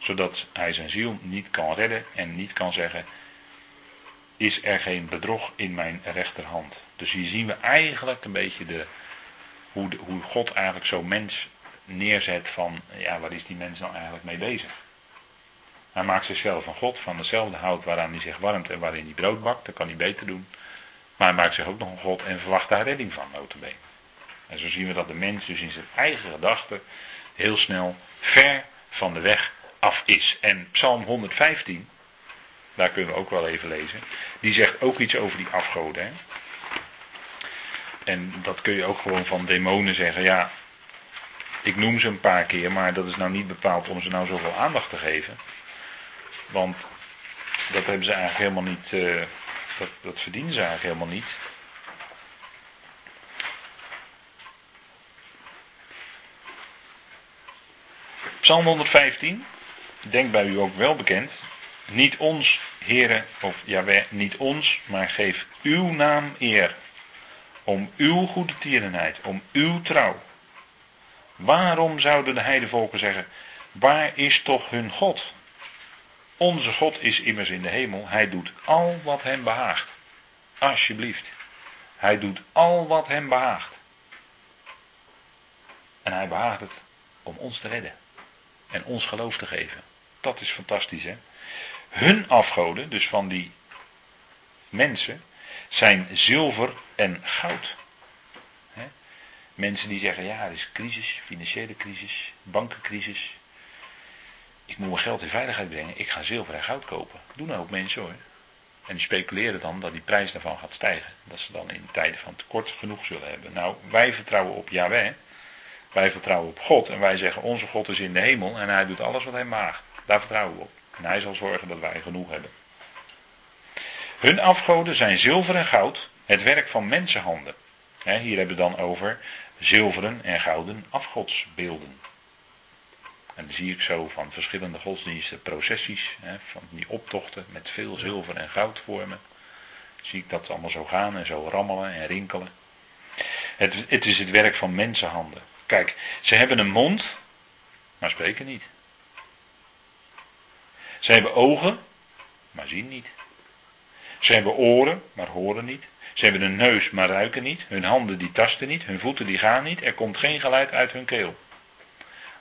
zodat hij zijn ziel niet kan redden en niet kan zeggen: Is er geen bedrog in mijn rechterhand? Dus hier zien we eigenlijk een beetje de, hoe, hoe God eigenlijk zo mens neerzet van, ja, waar is die mens nou eigenlijk mee bezig? Hij maakt zichzelf van God, van dezelfde hout waaraan hij zich warmt en waarin hij brood bakt. Dat kan hij beter doen. Maar hij maakt zich ook nog een God en verwacht daar redding van, notabene. En zo zien we dat de mens dus in zijn eigen gedachten heel snel ver van de weg af is. En Psalm 115, daar kunnen we ook wel even lezen, die zegt ook iets over die afgoden. Hè? En dat kun je ook gewoon van demonen zeggen. Ja, ik noem ze een paar keer, maar dat is nou niet bepaald om ze nou zoveel aandacht te geven. Want dat hebben ze eigenlijk helemaal niet, uh, dat, dat verdienen ze eigenlijk helemaal niet. Psalm 115, denk bij u ook wel bekend. Niet ons, heren, of ja, niet ons, maar geef uw naam eer. Om uw goede tierenheid, om uw trouw. Waarom zouden de heidevolken zeggen, waar is toch hun God? Onze God is immers in de hemel. Hij doet al wat hem behaagt. Alsjeblieft. Hij doet al wat hem behaagt. En hij behaagt het om ons te redden. En ons geloof te geven. Dat is fantastisch hè. Hun afgoden, dus van die mensen, zijn zilver en goud. Mensen die zeggen, ja, er is crisis, financiële crisis, bankencrisis. Ik moet mijn geld in veiligheid brengen, ik ga zilver en goud kopen. Doen nou ook mensen hoor. En die speculeren dan dat die prijs daarvan gaat stijgen. Dat ze dan in tijden van tekort genoeg zullen hebben. Nou, wij vertrouwen op Yahweh. Wij vertrouwen op God. En wij zeggen, onze God is in de hemel en hij doet alles wat hij mag. Daar vertrouwen we op. En hij zal zorgen dat wij genoeg hebben. Hun afgoden zijn zilver en goud, het werk van mensenhanden. hier hebben we dan over zilveren en gouden afgodsbeelden. En dan zie ik zo van verschillende godsdiensten processies, van die optochten met veel zilver en goud vormen. Zie ik dat allemaal zo gaan en zo rammelen en rinkelen. Het, het is het werk van mensenhanden. Kijk, ze hebben een mond, maar spreken niet. Ze hebben ogen, maar zien niet. Ze hebben oren, maar horen niet. Ze hebben een neus, maar ruiken niet. Hun handen die tasten niet. Hun voeten die gaan niet. Er komt geen geluid uit hun keel.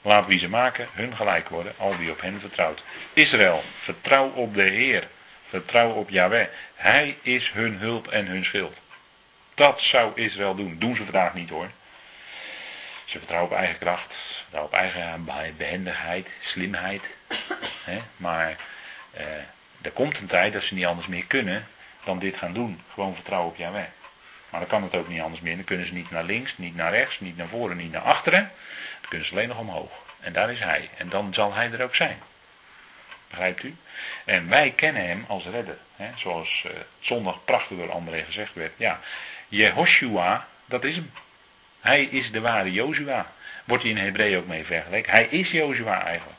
Laat wie ze maken hun gelijk worden, al wie op hen vertrouwt. Israël, vertrouw op de Heer. Vertrouw op Yahweh. Hij is hun hulp en hun schild. Dat zou Israël doen. Doen ze vandaag niet hoor. Ze vertrouwen op eigen kracht, op eigen behendigheid, slimheid. Maar eh, er komt een tijd dat ze niet anders meer kunnen dan dit gaan doen. Gewoon vertrouwen op Yahweh. Maar dan kan het ook niet anders meer. Dan kunnen ze niet naar links, niet naar rechts, niet naar voren, niet naar achteren. Dan kunnen ze alleen nog omhoog. En daar is hij. En dan zal hij er ook zijn. Begrijpt u? En wij kennen hem als redder. Hè? Zoals uh, zondag prachtig door André gezegd werd. Ja, Jehoshua, dat is hem. Hij is de ware Jozua. Wordt hij in Hebreeën ook mee vergeleken. Hij is Jozua eigenlijk.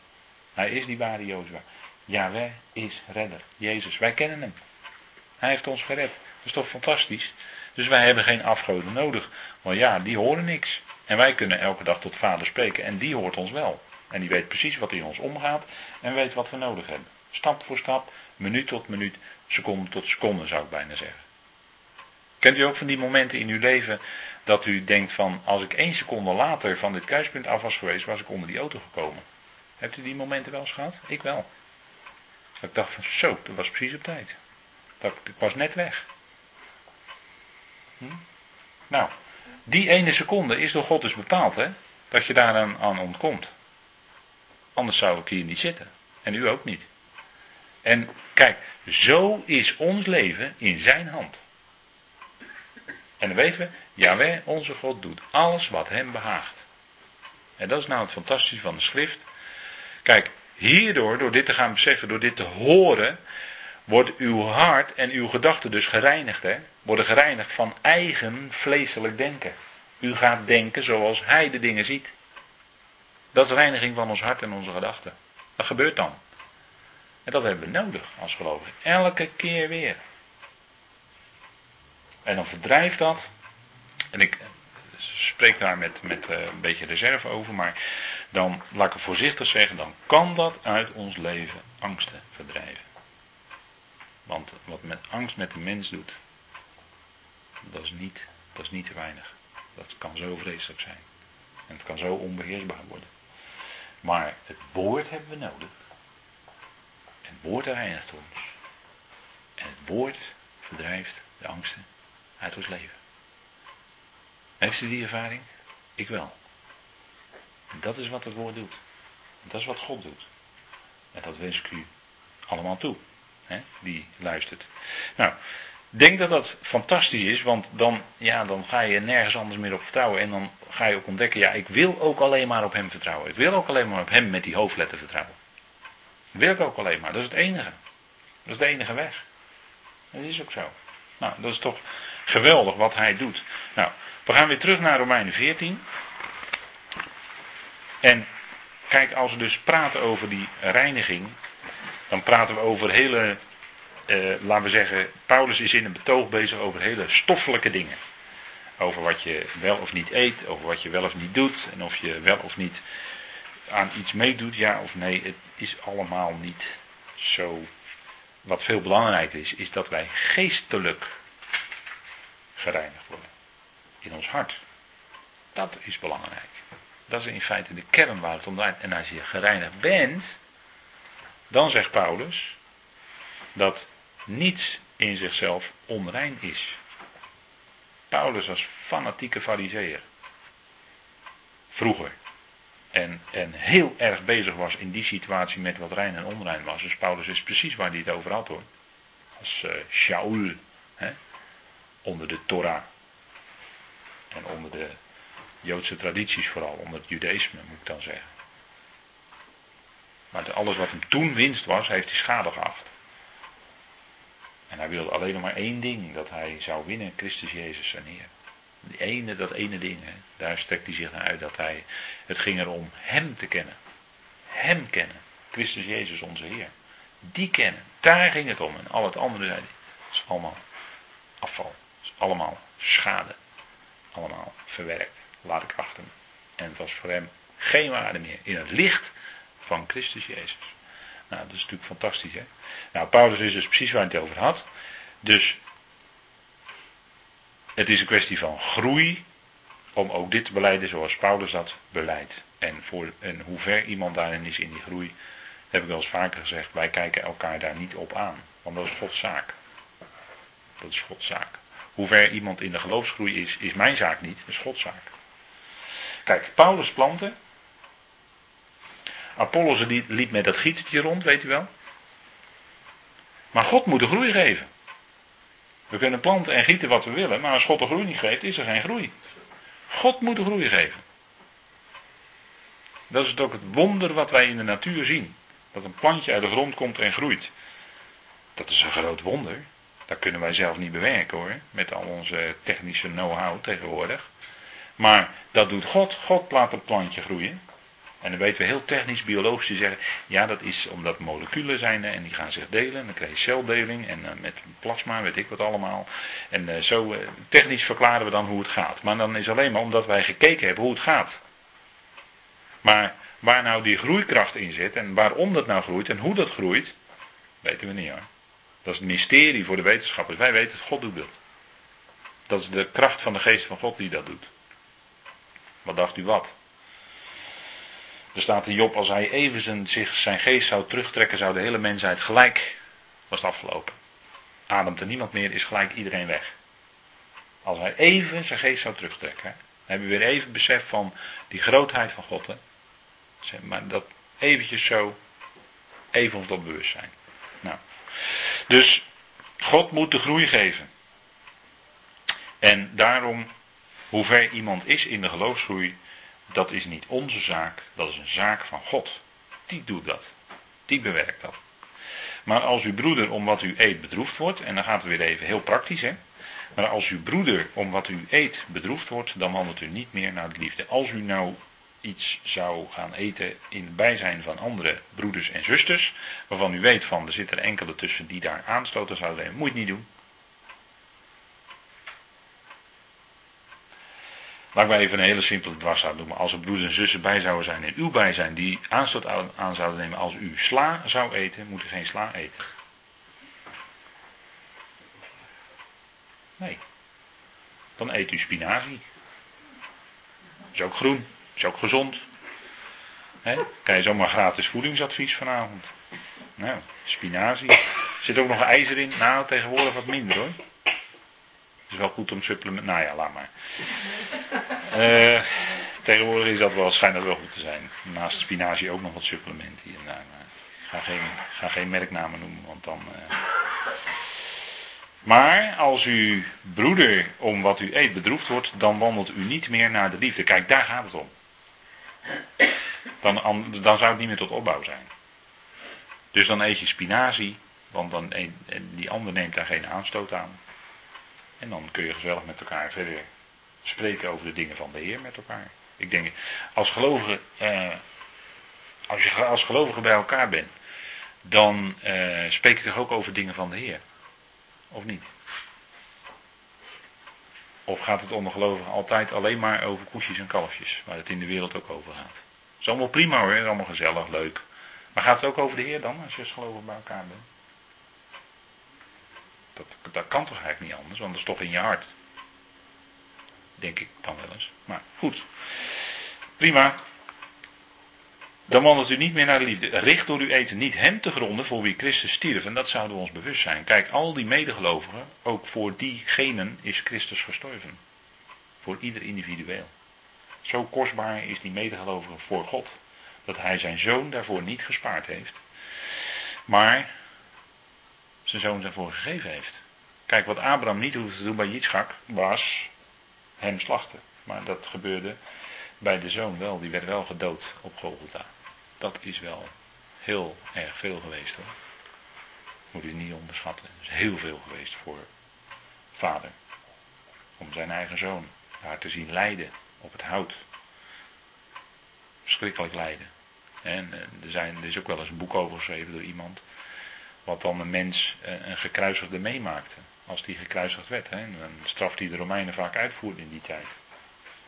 Hij is die ware Jozua. Yahweh is redder. Jezus, wij kennen hem. Hij heeft ons gered. Dat is toch fantastisch? Dus wij hebben geen afgoden nodig. Want ja, die horen niks. En wij kunnen elke dag tot vader spreken. En die hoort ons wel. En die weet precies wat in ons omgaat. En weet wat we nodig hebben. Stap voor stap, minuut tot minuut, seconde tot seconde zou ik bijna zeggen. Kent u ook van die momenten in uw leven dat u denkt van als ik één seconde later van dit kruispunt af was geweest, was ik onder die auto gekomen. Hebt u die momenten wel eens gehad? Ik wel. Dat ik dacht van zo, dat was precies op tijd. Dat, ik was net weg. Hm? Nou, die ene seconde is door God dus bepaald, hè? Dat je daar aan, aan ontkomt. Anders zou ik hier niet zitten. En u ook niet. En kijk, zo is ons leven in zijn hand. En dan weten we, Jawel, onze God doet alles wat hem behaagt. En dat is nou het fantastische van de schrift. Kijk, hierdoor, door dit te gaan beseffen, door dit te horen, wordt uw hart en uw gedachten dus gereinigd. Hè? Worden gereinigd van eigen vleeselijk denken. U gaat denken zoals hij de dingen ziet. Dat is reiniging van ons hart en onze gedachten. Dat gebeurt dan. En dat hebben we nodig als gelovigen. Elke keer weer. En dan verdrijft dat. En ik spreek daar met, met eh, een beetje reserve over, maar dan, laat ik het voorzichtig zeggen, dan kan dat uit ons leven angsten verdrijven. Want wat met angst met de mens doet, dat is niet, dat is niet te weinig. Dat kan zo vreselijk zijn. En het kan zo onbeheersbaar worden. Maar het woord hebben we nodig. Het woord reinigt ons. En het woord verdrijft de angsten uit ons leven. Heeft u die ervaring? Ik wel. dat is wat het woord doet. Dat is wat God doet. En dat wens ik u allemaal toe. Hè, die luistert. Nou, denk dat dat fantastisch is, want dan, ja, dan ga je nergens anders meer op vertrouwen. En dan ga je ook ontdekken, ja, ik wil ook alleen maar op hem vertrouwen. Ik wil ook alleen maar op hem met die hoofdletter vertrouwen. Dat wil ik ook alleen maar. Dat is het enige. Dat is de enige weg. Dat is ook zo. Nou, dat is toch geweldig wat hij doet. Nou, we gaan weer terug naar Romeinen 14. En kijk, als we dus praten over die reiniging, dan praten we over hele, eh, laten we zeggen, Paulus is in een betoog bezig over hele stoffelijke dingen. Over wat je wel of niet eet, over wat je wel of niet doet en of je wel of niet aan iets meedoet, ja of nee. Het is allemaal niet zo. Wat veel belangrijker is, is dat wij geestelijk gereinigd worden. In ons hart. Dat is belangrijk. Dat is in feite de kern waar het om draait. En als je gereinigd bent, dan zegt Paulus dat niets in zichzelf onrein is. Paulus was fanatieke fariseer. Vroeger. En, en heel erg bezig was in die situatie met wat rein en onrein was. Dus Paulus is precies waar hij het over had hoor. Als uh, Shaul. Hè, onder de Torah. En onder de Joodse tradities vooral. Onder het Judaïsme moet ik dan zeggen. Maar alles wat hem toen winst was, heeft hij schade geacht. En hij wilde alleen nog maar één ding, dat hij zou winnen, Christus Jezus zijn Heer. Die ene, dat ene ding, daar strekt hij zich naar uit dat hij, het ging erom hem te kennen. Hem kennen. Christus Jezus onze Heer. Die kennen. Daar ging het om. En al het andere zei hij, is allemaal afval. is allemaal schade. Allemaal verwerkt. Laat ik achter. En het was voor hem geen waarde meer. In het licht van Christus Jezus. Nou, dat is natuurlijk fantastisch, hè? Nou, Paulus is dus precies waar hij het over had. Dus het is een kwestie van groei om ook dit te beleiden zoals Paulus dat beleidt. En, voor, en hoe ver iemand daarin is in die groei, heb ik wel eens vaker gezegd, wij kijken elkaar daar niet op aan. Want dat is Gods zaak. Dat is Gods zaak. Hoe ver iemand in de geloofsgroei is, is mijn zaak niet, is Gods zaak. Kijk, Paulus planten. Apollos liep met dat gietertje rond, weet u wel. Maar God moet de groei geven. We kunnen planten en gieten wat we willen, maar als God de groei niet geeft, is er geen groei. God moet de groei geven. Dat is ook het wonder wat wij in de natuur zien. Dat een plantje uit de grond komt en groeit. Dat is een groot wonder. Dat kunnen wij zelf niet bewerken hoor. Met al onze technische know-how tegenwoordig. Maar dat doet God. God laat het plantje groeien. En dan weten we heel technisch, biologisch te zeggen, ja dat is omdat moleculen zijn en die gaan zich delen. En dan krijg je celdeling en uh, met plasma, weet ik wat allemaal. En uh, zo uh, technisch verklaren we dan hoe het gaat. Maar dan is alleen maar omdat wij gekeken hebben hoe het gaat. Maar waar nou die groeikracht in zit en waarom dat nou groeit en hoe dat groeit, weten we niet hoor. Dat is het mysterie voor de wetenschappers. Wij weten het, God doet dat. Dat is de kracht van de geest van God die dat doet. Wat dacht u wat? Er staat in Job, als hij even zijn, zijn geest zou terugtrekken, zou de hele mensheid gelijk, was het afgelopen. Ademt er niemand meer, is gelijk iedereen weg. Als hij even zijn geest zou terugtrekken, hebben we weer even besef van die grootheid van God. Hè. Maar dat eventjes zo, even ons dat bewustzijn. Nou, dus God moet de groei geven. En daarom, hoe ver iemand is in de geloofsgroei, dat is niet onze zaak, dat is een zaak van God. Die doet dat. Die bewerkt dat. Maar als uw broeder om wat u eet bedroefd wordt, en dan gaat het weer even heel praktisch, hè. Maar als uw broeder om wat u eet bedroefd wordt, dan wandelt u niet meer naar de liefde. Als u nou iets zou gaan eten in het bijzijn van andere broeders en zusters, waarvan u weet van er zitten enkele tussen die daar aanstoten zouden nemen, moet je niet doen. Laat ik maar even een hele simpele dwarszaak noemen. Als er broeders en zussen bij zouden zijn in uw bijzijn die aanstoot aan zouden nemen als u sla zou eten, moet u geen sla eten. Nee. Dan eet u spinazie. Is ook groen. Is ook gezond. He? Kan je zomaar gratis voedingsadvies vanavond. Nou, spinazie. Zit ook nog ijzer in? Nou, tegenwoordig wat minder hoor. Is wel goed om supplement. Nou ja, laat maar. Uh, tegenwoordig is dat wel, wel goed te zijn. Naast spinazie ook nog wat supplementen hier en daar. Ga geen, ga geen merknamen noemen, want dan. Uh... Maar als uw broeder om wat u eet bedroefd wordt, dan wandelt u niet meer naar de liefde. Kijk, daar gaat het om. Dan, dan zou het niet meer tot opbouw zijn. Dus dan eet je spinazie, want dan die ander neemt daar geen aanstoot aan. En dan kun je gezellig met elkaar verder spreken over de dingen van de Heer met elkaar. Ik denk, als gelovige, eh, als je als gelovige bij elkaar bent, dan eh, spreek je toch ook over dingen van de Heer? Of niet? Of gaat het onder gelovigen altijd alleen maar over koesjes en kalfjes, waar het in de wereld ook over gaat? Dat is allemaal prima hoor, is allemaal gezellig, leuk. Maar gaat het ook over de Heer dan, als je als gelovig bij elkaar bent? Dat, dat kan toch eigenlijk niet anders, want dat is toch in je hart. Denk ik dan wel eens. Maar goed. Prima. Dan wandelt u niet meer naar de liefde. Richt door uw eten niet hem te gronden voor wie Christus stierf. En dat zouden we ons bewust zijn. Kijk, al die medegelovigen, ook voor diegenen is Christus gestorven. Voor ieder individueel. Zo kostbaar is die medegelovige voor God. Dat hij zijn zoon daarvoor niet gespaard heeft. Maar zijn zoon daarvoor gegeven heeft. Kijk, wat Abraham niet hoefde te doen bij Yitzchak was hem slachten. Maar dat gebeurde bij de zoon wel. Die werd wel gedood op Golgotha. Dat is wel heel erg veel geweest hoor. Moet u niet onderschatten. Het is heel veel geweest voor vader. Om zijn eigen zoon daar te zien lijden op het hout. Verschrikkelijk lijden. En eh, er, zijn, er is ook wel eens een boek over geschreven door iemand. Wat dan een mens, eh, een gekruisigde meemaakte. Als die gekruisigd werd. Hè. Een straf die de Romeinen vaak uitvoerden in die tijd.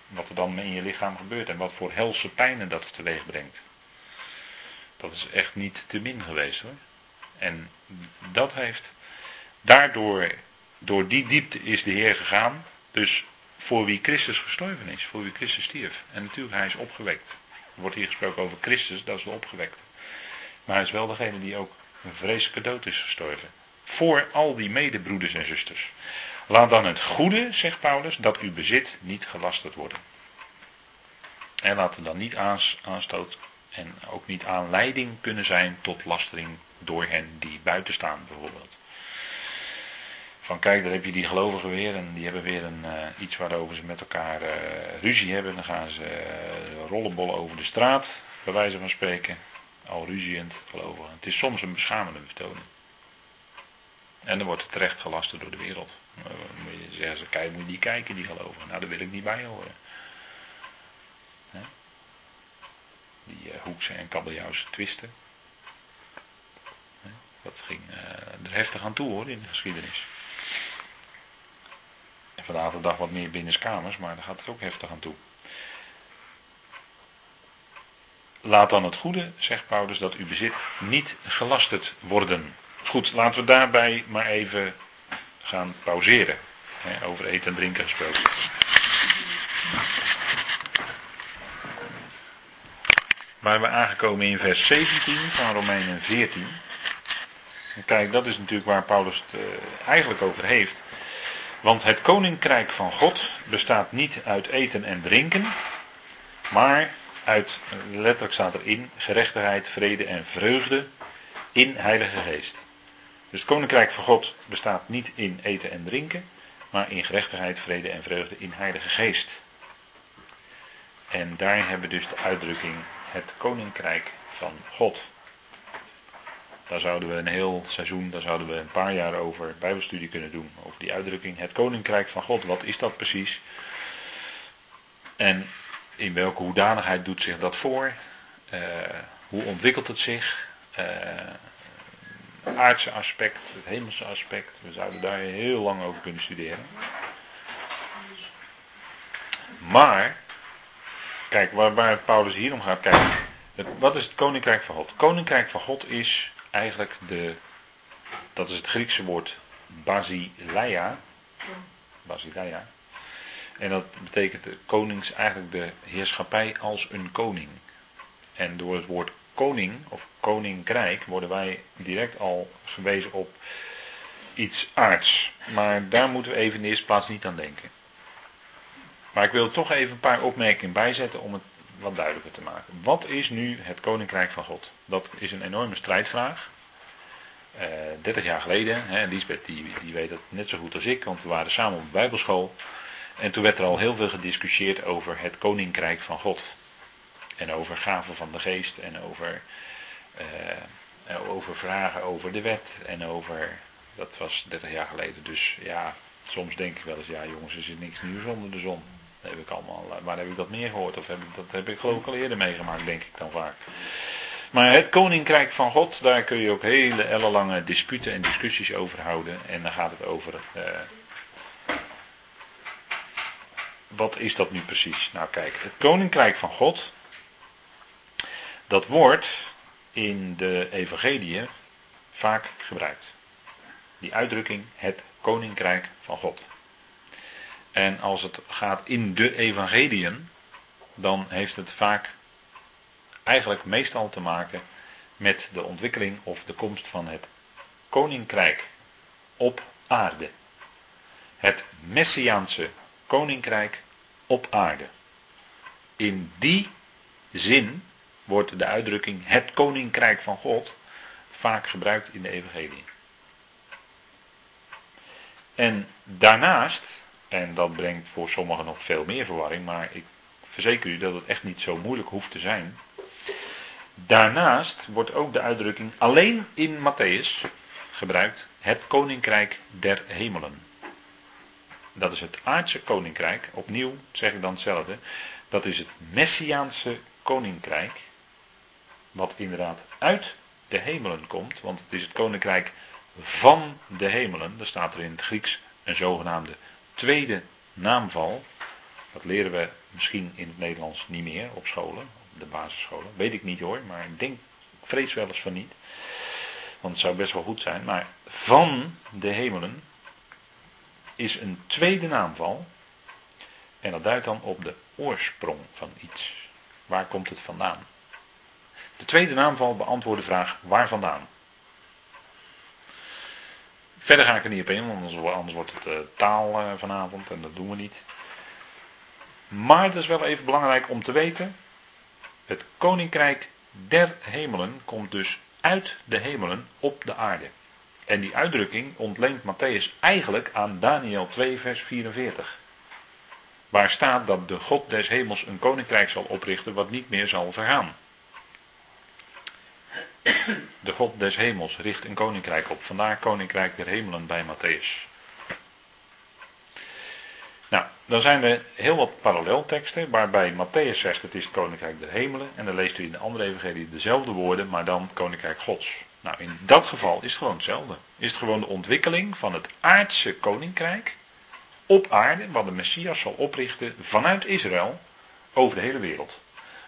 Wat er dan in je lichaam gebeurt. En wat voor helse pijnen dat teweeg brengt. Dat is echt niet te min geweest hoor. En dat heeft, daardoor, door die diepte is de Heer gegaan. Dus voor wie Christus gestorven is, voor wie Christus stierf. En natuurlijk, hij is opgewekt. Er wordt hier gesproken over Christus, dat is de opgewekte. Maar hij is wel degene die ook een vreselijke dood is gestorven. Voor al die medebroeders en zusters. Laat dan het goede, zegt Paulus, dat uw bezit niet gelasterd worden. En laat er dan niet aanstoot en ook niet aanleiding kunnen zijn tot lastering door hen die buiten staan bijvoorbeeld. Van kijk, daar heb je die gelovigen weer en die hebben weer een, uh, iets waarover ze met elkaar uh, ruzie hebben. Dan gaan ze uh, rollenbollen over de straat, bij wijze van spreken. Al ruziend gelovigen. Het is soms een beschamende vertoning. En dan wordt het terecht gelasterd door de wereld. Dan moet je zeggen, kijk, moet die kijken, die gelovigen. Nou, daar wil ik niet bij horen. Die uh, Hoekse en Kabeljauwse twisten. Dat ging uh, er heftig aan toe hoor in de geschiedenis. En vandaag de dag wat meer binnenskamers, maar daar gaat het ook heftig aan toe. Laat dan het goede, zegt Paulus, dat uw bezit niet gelasterd worden. Goed, laten we daarbij maar even gaan pauzeren. Over eten en drinken gesproken. Waar we aangekomen in vers 17 van Romeinen 14. En kijk, dat is natuurlijk waar Paulus het uh, eigenlijk over heeft. Want het koninkrijk van God bestaat niet uit eten en drinken, maar uit, letterlijk staat erin, gerechtigheid, vrede en vreugde in Heilige Geest. Dus het koninkrijk van God bestaat niet in eten en drinken, maar in gerechtigheid, vrede en vreugde in Heilige Geest. En daar hebben we dus de uitdrukking het koninkrijk van God. Daar zouden we een heel seizoen, daar zouden we een paar jaar over bijbelstudie kunnen doen. Over die uitdrukking, het koninkrijk van God. Wat is dat precies? En in welke hoedanigheid doet zich dat voor? Uh, hoe ontwikkelt het zich? Het aardse aspect, het hemelse aspect. We zouden daar heel lang over kunnen studeren. Maar Kijk, waar, Paulus hier om gaat kijken. wat is het koninkrijk van God? Het koninkrijk van God is eigenlijk de. Dat is het Griekse woord basileia. Basileia. En dat betekent de konings eigenlijk de heerschappij als een koning. En door het woord koning of koninkrijk worden wij direct al gewezen op iets aards. Maar daar moeten we even in de eerste plaats niet aan denken. Maar ik wil toch even een paar opmerkingen bijzetten om het wat duidelijker te maken. Wat is nu het koninkrijk van God? Dat is een enorme strijdvraag. Uh, eh, 30 jaar geleden, hè, Lisbeth die, die weet dat net zo goed als ik, want we waren samen op de Bijbelschool. En toen werd er al heel veel gediscussieerd over het koninkrijk van God. En over gaven van de geest en over, uh, over vragen over de wet en over, dat was 30 jaar geleden. Dus ja, soms denk ik wel eens, ja jongens, er zit niks nieuws onder de zon. Heb ik allemaal, eh, waar heb ik dat meer gehoord? Of heb ik, dat heb ik geloof ik al eerder meegemaakt, denk ik dan vaak. Maar het koninkrijk van God, daar kun je ook hele ellenlange disputen en discussies over houden. En dan gaat het over. Uh, wat is dat nu precies? Nou kijk, het koninkrijk van God. Dat wordt in de evangeliën vaak gebruikt. Die uitdrukking, het koninkrijk van God. En als het gaat in de evangeliën, dan heeft het vaak eigenlijk meestal te maken met de ontwikkeling of de komst van het koninkrijk op aarde. Het Messiaanse koninkrijk op aarde. In die zin wordt de uitdrukking het koninkrijk van God vaak gebruikt in de evangelie. En daarnaast, en dat brengt voor sommigen nog veel meer verwarring, maar ik verzeker u dat het echt niet zo moeilijk hoeft te zijn. Daarnaast wordt ook de uitdrukking alleen in Matthäus gebruikt, het koninkrijk der hemelen. Dat is het aardse koninkrijk, opnieuw zeg ik dan hetzelfde, dat is het Messiaanse koninkrijk, wat inderdaad uit de hemelen komt, want het is het koninkrijk van de hemelen. Daar staat er in het Grieks een zogenaamde tweede naamval. Dat leren we misschien in het Nederlands niet meer op scholen, de basisscholen. Weet ik niet hoor, maar ik denk, ik vrees wel eens van niet. Want het zou best wel goed zijn. Maar van de hemelen is een tweede naamval. En dat duidt dan op de oorsprong van iets. Waar komt het vandaan? De tweede naamval beantwoordt de vraag waar vandaan. Verder ga ik er niet op in, want anders, wordt het uh, taal uh, vanavond en dat doen we niet. Maar het is wel even belangrijk om te weten. Het koninkrijk der hemelen komt dus uit de hemelen op de aarde. En die uitdrukking ontleent Matthäus eigenlijk aan Daniel 2, vers 44. Waar staat dat de God des hemels een koninkrijk zal oprichten wat niet meer zal vergaan. De God des hemels richt een koninkrijk op. Vandaar koninkrijk der hemelen bij Matthäus. Nou, dan zijn er heel wat parallelteksten waarbij Matthäus zegt het is het koninkrijk der hemelen. En dan leest u in de andere evangelie dezelfde woorden, maar dan koninkrijk gods. Nou, in dat geval is het gewoon hetzelfde. Is het gewoon de ontwikkeling van het aardse koninkrijk op aarde, wat de Messias zal oprichten vanuit Israël over de hele wereld.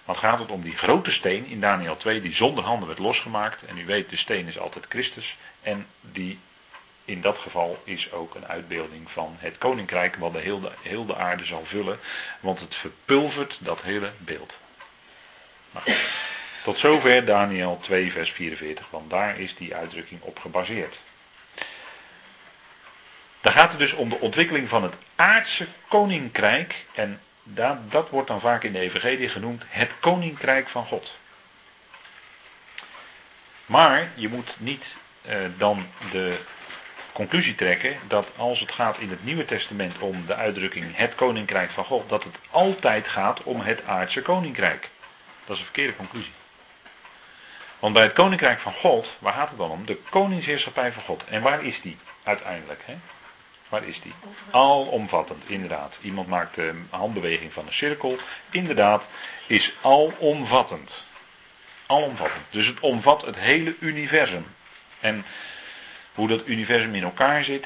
Dan gaat het om die grote steen in Daniel 2 die zonder handen werd losgemaakt. En u weet, de steen is altijd Christus. En die in dat geval is ook een uitbeelding van het koninkrijk wat de hele, heel de aarde zal vullen. Want het verpulvert dat hele beeld. Tot zover Daniel 2 vers 44, want daar is die uitdrukking op gebaseerd. Dan gaat het dus om de ontwikkeling van het aardse koninkrijk. En dat, dat wordt dan vaak in de Evangelie genoemd het koninkrijk van God. Maar je moet niet eh, dan de conclusie trekken dat als het gaat in het Nieuwe Testament om de uitdrukking het koninkrijk van God, dat het altijd gaat om het aardse koninkrijk. Dat is een verkeerde conclusie. Want bij het koninkrijk van God, waar gaat het dan om? De koningsheerschappij van God. En waar is die uiteindelijk? Hè? Waar is die? Alomvattend, inderdaad. Iemand maakt een handbeweging van een cirkel. Inderdaad, is alomvattend. Alomvattend. Dus het omvat het hele universum. En hoe dat universum in elkaar zit.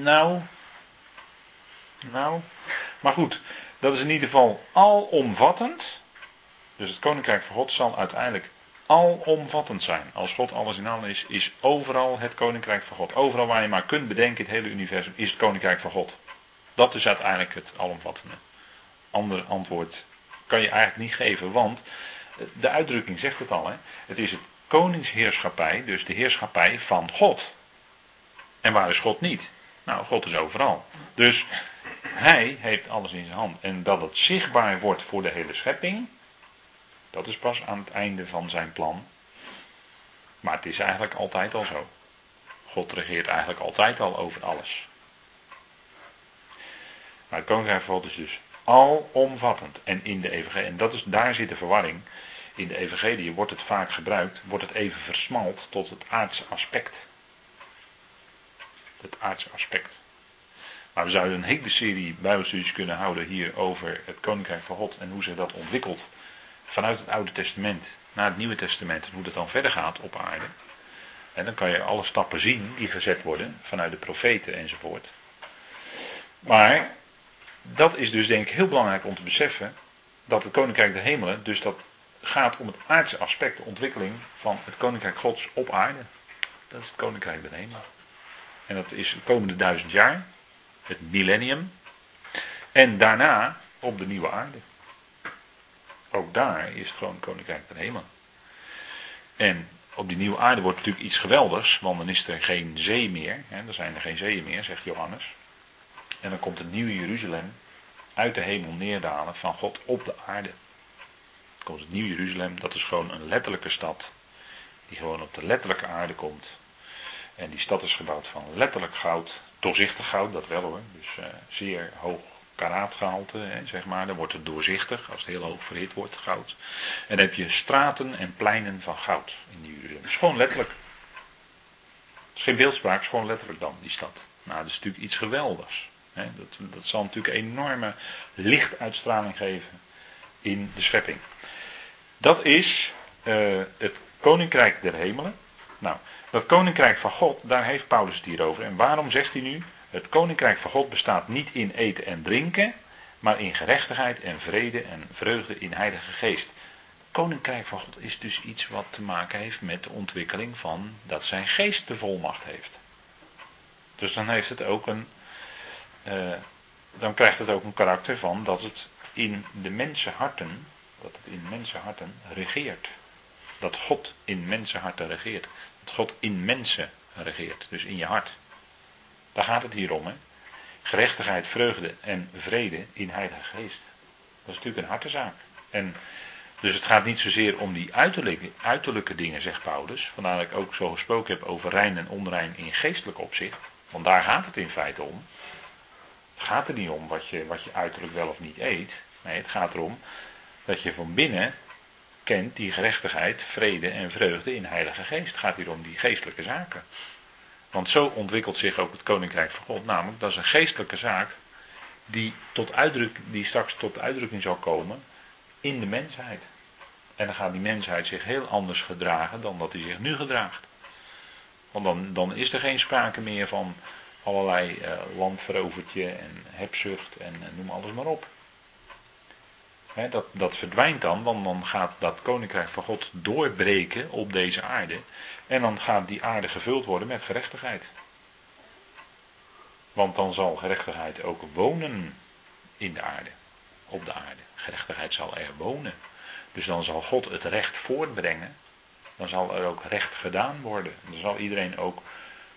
Nou. Nou. Maar goed, dat is in ieder geval alomvattend. Dus het koninkrijk van God zal uiteindelijk alomvattend zijn. Als God alles in allen is, is overal het koninkrijk van God. Overal waar je maar kunt bedenken het hele universum is het koninkrijk van God. Dat is uiteindelijk het alomvattende. Ander antwoord kan je eigenlijk niet geven, want de uitdrukking zegt het al. Hè? Het is het koningsheerschappij, dus de heerschappij van God. En waar is God niet? Nou, God is overal. Dus hij heeft alles in zijn hand. En dat het zichtbaar wordt voor de hele schepping, dat is pas aan het einde van zijn plan. Maar het is eigenlijk altijd al zo. God regeert eigenlijk altijd al over alles. Maar het koninkrijk van God is dus alomvattend. En in de evangelie, en dat is, daar zit de verwarring. In de evangelie wordt het vaak gebruikt, wordt het even versmalt tot het aardse aspect. Het aardse aspect. Maar we zouden een hele serie bijbelstudies kunnen houden hier over het koninkrijk van God en hoe zich dat ontwikkelt vanuit het Oude Testament naar het Nieuwe Testament en hoe dat dan verder gaat op aarde. En dan kan je alle stappen zien die gezet worden vanuit de profeten enzovoort. Maar dat is dus denk ik heel belangrijk om te beseffen dat het Koninkrijk der Hemelen, dus dat gaat om het aardse aspect, de ontwikkeling van het Koninkrijk Gods op aarde. Dat is het Koninkrijk der Hemelen. En dat is de komende duizend jaar, het millennium. En daarna op de nieuwe aarde. Ook daar is gewoon het Koninkrijk der Hemelen. En op die nieuwe aarde wordt natuurlijk iets geweldigs, want dan is er geen zee meer. Hè, er zijn er geen zeeën meer, zegt Johannes. En dan komt het nieuwe Jeruzalem uit de hemel neerdalen van God op de aarde. Dan komt het nieuwe Jeruzalem, dat is gewoon een letterlijke stad. Die gewoon op de letterlijke aarde komt. En die stad is gebouwd van letterlijk goud, doorzichtig goud, dat wel hoor. Dus uh, zeer hoog karaatgehalte, zeg maar. Dan wordt het doorzichtig, als het heel hoog verhit wordt, goud. En dan heb je straten en pleinen van goud in die Jeruzalem. Het is gewoon letterlijk. Het is geen beeldspraak, gewoon letterlijk dan, die stad. Nou, dat is natuurlijk iets geweldigs. Hè. Dat, dat zal natuurlijk enorme lichtuitstraling geven in de schepping. Dat is uh, het koninkrijk der hemelen. Nou, dat koninkrijk van God, daar heeft Paulus het hier over. En waarom zegt hij nu? Het koninkrijk van God bestaat niet in eten en drinken, maar in gerechtigheid en vrede en vreugde in Heilige Geest. Koninkrijk van God is dus iets wat te maken heeft met de ontwikkeling van dat zijn geest de volmacht heeft. Dus dan heeft het ook een. Uh, dan krijgt het ook een karakter van dat het in de mensenharten, dat het in mensenharten regeert. Dat God in mensenharten regeert. Dat God in mensen regeert, dus in je hart. Daar gaat het hier om. Hè? Gerechtigheid, vreugde en vrede in Heilige Geest. Dat is natuurlijk een hartezaak. En dus het gaat niet zozeer om die uiterlijke, dingen, zegt Paulus. Vandaar dat ik ook zo gesproken heb over rein en onrein in geestelijk opzicht. Want daar gaat het in feite om. Het gaat er niet om wat je, wat je uiterlijk wel of niet eet. Nee, het gaat erom dat je van binnen kent die gerechtigheid, vrede en vreugde in Heilige Geest. Het gaat hier om die geestelijke zaken. Want zo ontwikkelt zich ook het koninkrijk van God. Namelijk, dat is een geestelijke zaak die, tot uitdruk, die straks tot uitdrukking zal komen in de mensheid. En dan gaat die mensheid zich heel anders gedragen dan dat hij zich nu gedraagt. Want dan, dan is er geen sprake meer van allerlei uh, landverovertje en hebzucht en uh, noem alles maar op. dat, dat verdwijnt dan, want dan gaat dat koninkrijk van God doorbreken op deze aarde. En dan gaat die aarde gevuld worden met gerechtigheid. Want dan zal gerechtigheid ook wonen in de aarde, op de aarde. Gerechtigheid zal er wonen. Dus dan zal God het recht voortbrengen. Dan zal er ook recht gedaan worden. Dan zal iedereen ook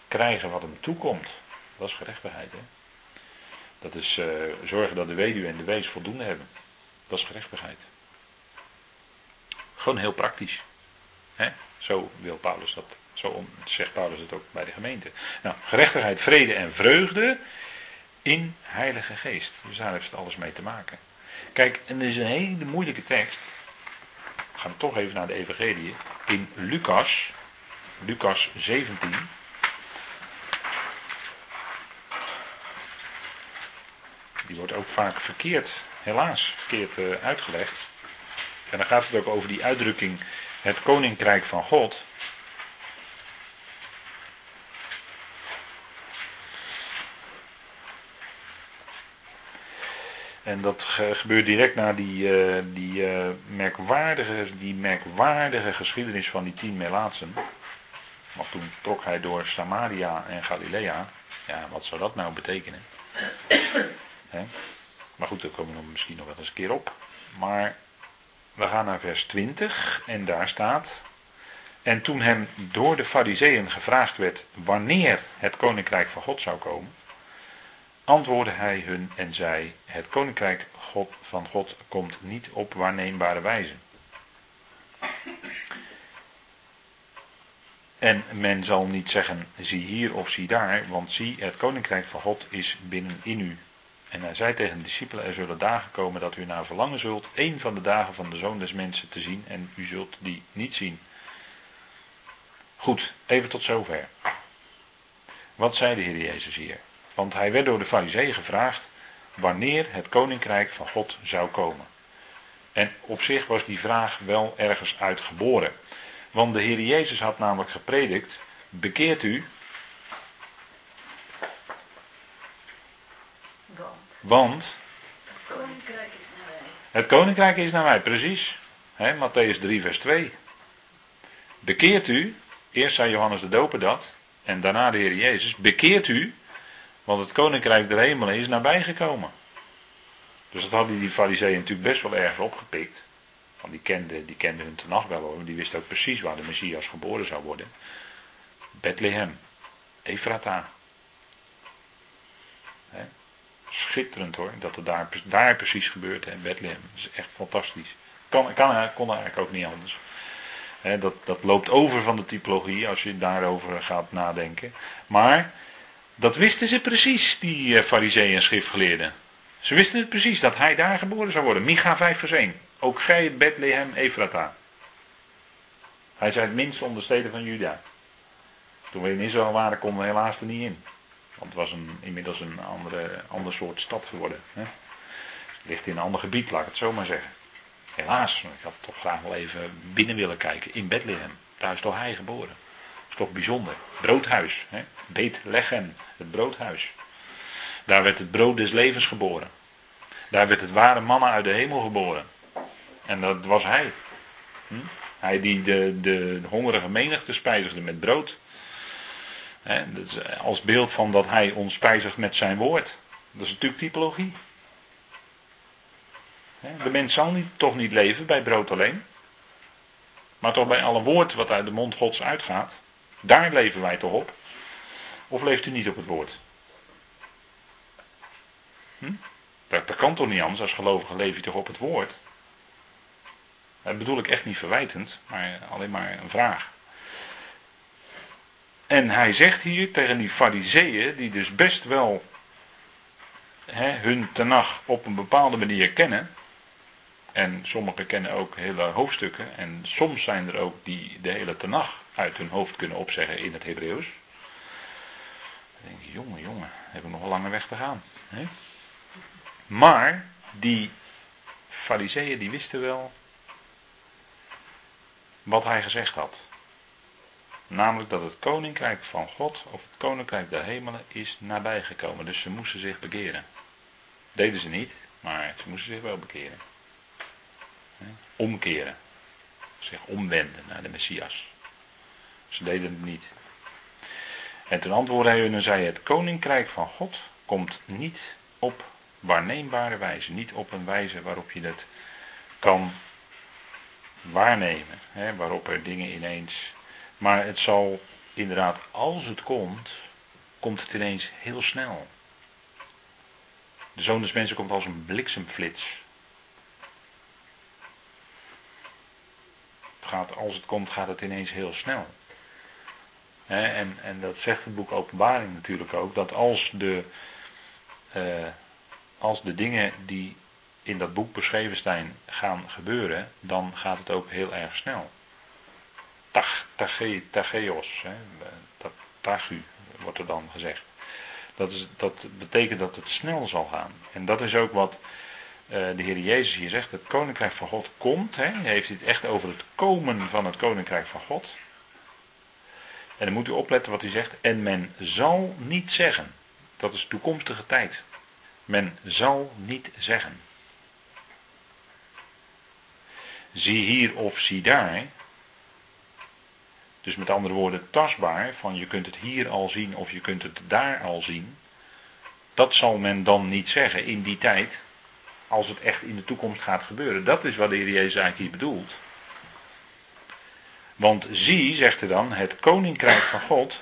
krijgen wat hem toekomt. Dat is gerechtigheid. Hè? Dat is uh, zorgen dat de weduwe en de wees voldoende hebben. Dat is gerechtigheid. Gewoon heel praktisch. Hè? Zo wil Paulus dat. Zo zegt Paulus het ook bij de gemeente. Nou, gerechtigheid, vrede en vreugde in Heilige Geest. Dus daar heeft het alles mee te maken. Kijk, en dit is een hele moeilijke tekst. We gaan toch even naar de Evangelie. In Lucas, Lucas 17. Die wordt ook vaak verkeerd, helaas, verkeerd uh, uitgelegd. En dan gaat het ook over die uitdrukking het koninkrijk van God. En dat gebeurt direct na die, uh, die, uh, merkwaardige, die merkwaardige geschiedenis van die tien Melaatsen. Want toen trok hij door Samaria en Galilea. Ja, wat zou dat nou betekenen? Maar goed, daar komen we misschien nog wel eens een keer op. Maar we gaan naar vers 20 en daar staat. En toen hem door de Fariseeën gevraagd werd wanneer het koninkrijk van God zou komen, antwoordde hij hun en zei: Het koninkrijk God, van God komt niet op waarneembare wijze. En men zal niet zeggen, zie hier of zie daar, want zie, het koninkrijk van God is binnen in u. En hij zei tegen de discipelen, er zullen dagen komen dat u naar verlangen zult, één van de dagen van de Zoon des Mensen te zien, en u zult die niet zien. Goed, even tot zover. Wat zei de Heer Jezus hier? Want hij werd door de Farizeeën gevraagd wanneer het koninkrijk van God zou komen. En op zich was die vraag wel ergens uitgeboren. Want de Heer Jezus had namelijk gepredikt: bekeert u. Want. Het koninkrijk is naar wij. Het koninkrijk is naar wij, precies. He, Matthäus 3, vers 2. Bekeert u. Eerst zei Johannes de Doper dat. En daarna de Heer Jezus. Bekeert u. Want het koninkrijk der hemelen is nabijgekomen. Dus dat hadden die fariseeën natuurlijk best wel erg opgepikt. Want die kenden, die kenden hun tenag wel hoor. Die wisten ook precies waar de Messias geboren zou worden. Bethlehem. Efrata. Schitterend hoor. Dat het daar, daar precies gebeurt. in Bethlehem. Is echt fantastisch. Kan, kan, kon eigenlijk ook niet anders. dat, dat loopt over van de typologie als je daarover gaat nadenken. Maar dat wisten ze precies, die uh, fariseeën en schriftgeleerden. Ze wisten het precies, dat hij daar geboren zou worden. Micha 5 vers 1. Ook gij Bethlehem Efrata. Hij zei het minst onder de steden van Juda. Toen we in Israël waren, konden we helaas er niet in. Want het was een, inmiddels een andere, ander soort stad geworden. Hè? Het ligt in een ander gebied, laat ik het zo maar zeggen. Helaas, ik had toch graag wel even binnen willen kijken. In Bethlehem. Daar is toch hij geboren. Dat is toch bijzonder. Broodhuis. Hè? Bethlehem, het broodhuis. Daar werd het brood des levens geboren. Daar werd het ware mannen uit de hemel geboren. En dat was hij. Hm? Hij die de, de hongerige menigte spijzigde met brood. Als beeld van dat hij ons spijzigt met zijn woord. Dat is natuurlijk typologie. de mens zal niet, toch niet leven bij brood alleen. Maar toch bij alle woord wat uit de mond gods uitgaat. Daar leven wij toch op. Of leeft u niet op het woord? Hm? Dat, dat, kan toch niet anders. Als gelovige leef je toch op het woord? Dat bedoel ik echt niet verwijtend, maar alleen maar een vraag. En hij zegt hier tegen die fariseeën, die dus best wel hè, hun tenag op een bepaalde manier kennen. En sommigen kennen ook hele hoofdstukken. En soms zijn er ook die de hele tenag uit hun hoofd kunnen opzeggen in het Hebreeuws. Dan denk je, jongen, jongen, hebben we nog een lange weg te gaan. Hè? Maar die fariseeën die wisten wel wat hij gezegd had. Namelijk dat het koninkrijk van God of het koninkrijk der hemelen is nabijgekomen. Dus ze moesten zich bekeren. Deden ze niet, maar ze moesten zich wel bekeren. Omkeren. Zich omwenden naar de Messias. Ze deden het niet. En ten antwoordde hij hun zei: Het koninkrijk van God komt niet op waarneembare wijze. Niet op een wijze waarop je het kan waarnemen. Hè, waarop er dingen ineens. Maar het zal inderdaad, als het komt, komt het ineens heel snel. De zoon des mensen komt als een bliksemflits. Het gaat, als het komt, gaat het ineens heel snel. en, en dat zegt het boek Openbaring natuurlijk ook, dat als de, uh, als de dingen die in dat boek beschreven zijn gaan gebeuren, dan gaat het ook heel erg snel. Tag, tageos, hè, tagu wordt er dan gezegd. Dat, is, dat betekent dat het snel zal gaan. En dat is ook wat uh, de Heer Jezus hier zegt. Het koninkrijk van God komt. Hè, hij heeft het echt over het komen van het koninkrijk van God. En dan moet u opletten wat hij zegt. En men zal niet zeggen. Dat is toekomstige tijd. Men zal niet zeggen. Zie hier of zie daar. Dus met andere woorden, tastbaar, van je kunt het hier al zien of je kunt het daar al zien. Dat zal men dan niet zeggen in die tijd, als het echt in de toekomst gaat gebeuren. Dat is wat de Heer Jezus eigenlijk hier bedoelt. Want zie, zegt hij dan, het koninkrijk van God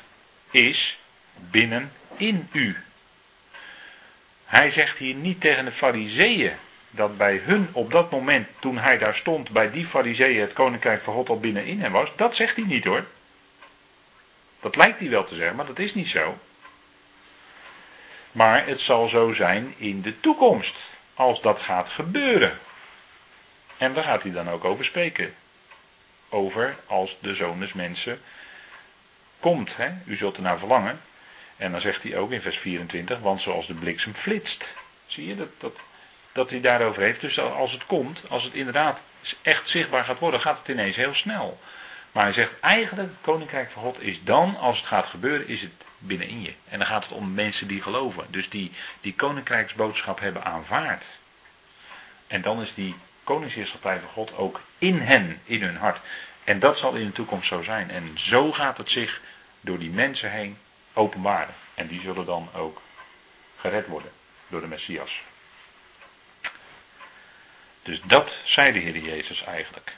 is binnen in u. Hij zegt hier niet tegen de fariseeën dat bij hun op dat moment, toen hij daar stond, bij die fariseeën het koninkrijk van God al binnenin hem was. Dat zegt hij niet hoor. Dat lijkt hij wel te zeggen, maar dat is niet zo. Maar het zal zo zijn in de toekomst, als dat gaat gebeuren. En daar gaat hij dan ook over spreken. Over als de zoon des mensen komt. Hè? U zult er naar verlangen. En dan zegt hij ook in vers 24, want zoals de bliksem flitst. Zie je dat, dat, dat hij daarover heeft. Dus als het komt, als het inderdaad echt zichtbaar gaat worden, gaat het ineens heel snel. Maar hij zegt eigenlijk, het koninkrijk van God is dan, als het gaat gebeuren, is het binnenin je. En dan gaat het om mensen die geloven. Dus die die koninkrijksboodschap hebben aanvaard. En dan is die koningsheerschappij van God ook in hen, in hun hart. En dat zal in de toekomst zo zijn. En zo gaat het zich door die mensen heen openbaren. En die zullen dan ook gered worden door de Messias. Dus dat zei de Heer Jezus eigenlijk.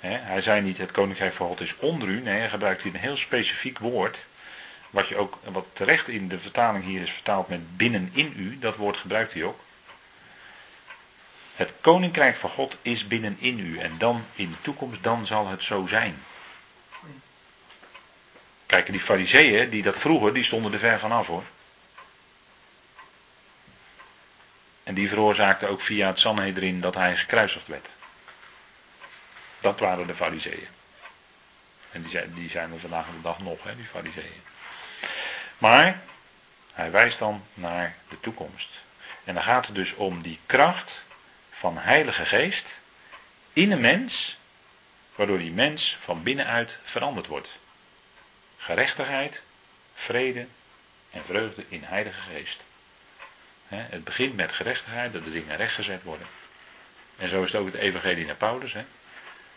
hij zei niet het koninkrijk van God is onder u. Nee, hij gebruikt hier een heel specifiek woord. Wat, je ook, wat terecht in de vertaling hier is vertaald met binnenin u. Dat woord gebruikt hij ook. Het koninkrijk van God is binnenin u. En dan in de toekomst, dan zal het zo zijn. Kijk, die fariseeën die dat vroegen, die stonden er ver vanaf hoor. En die veroorzaakte ook via het Sanhedrin dat hij gekruisigd werd. Dat waren de fariseeën. En die zijn, zijn er vandaag de dag nog, hè, die fariseeën. Maar hij wijst dan naar de toekomst. En dan gaat het dus om die kracht van Heilige Geest in een mens, waardoor die mens van binnenuit veranderd wordt. Gerechtigheid, vrede en vreugde in Heilige Geest. Het begint met gerechtigheid, dat de dingen rechtgezet worden. En zo is het ook het evangelie naar Paulus.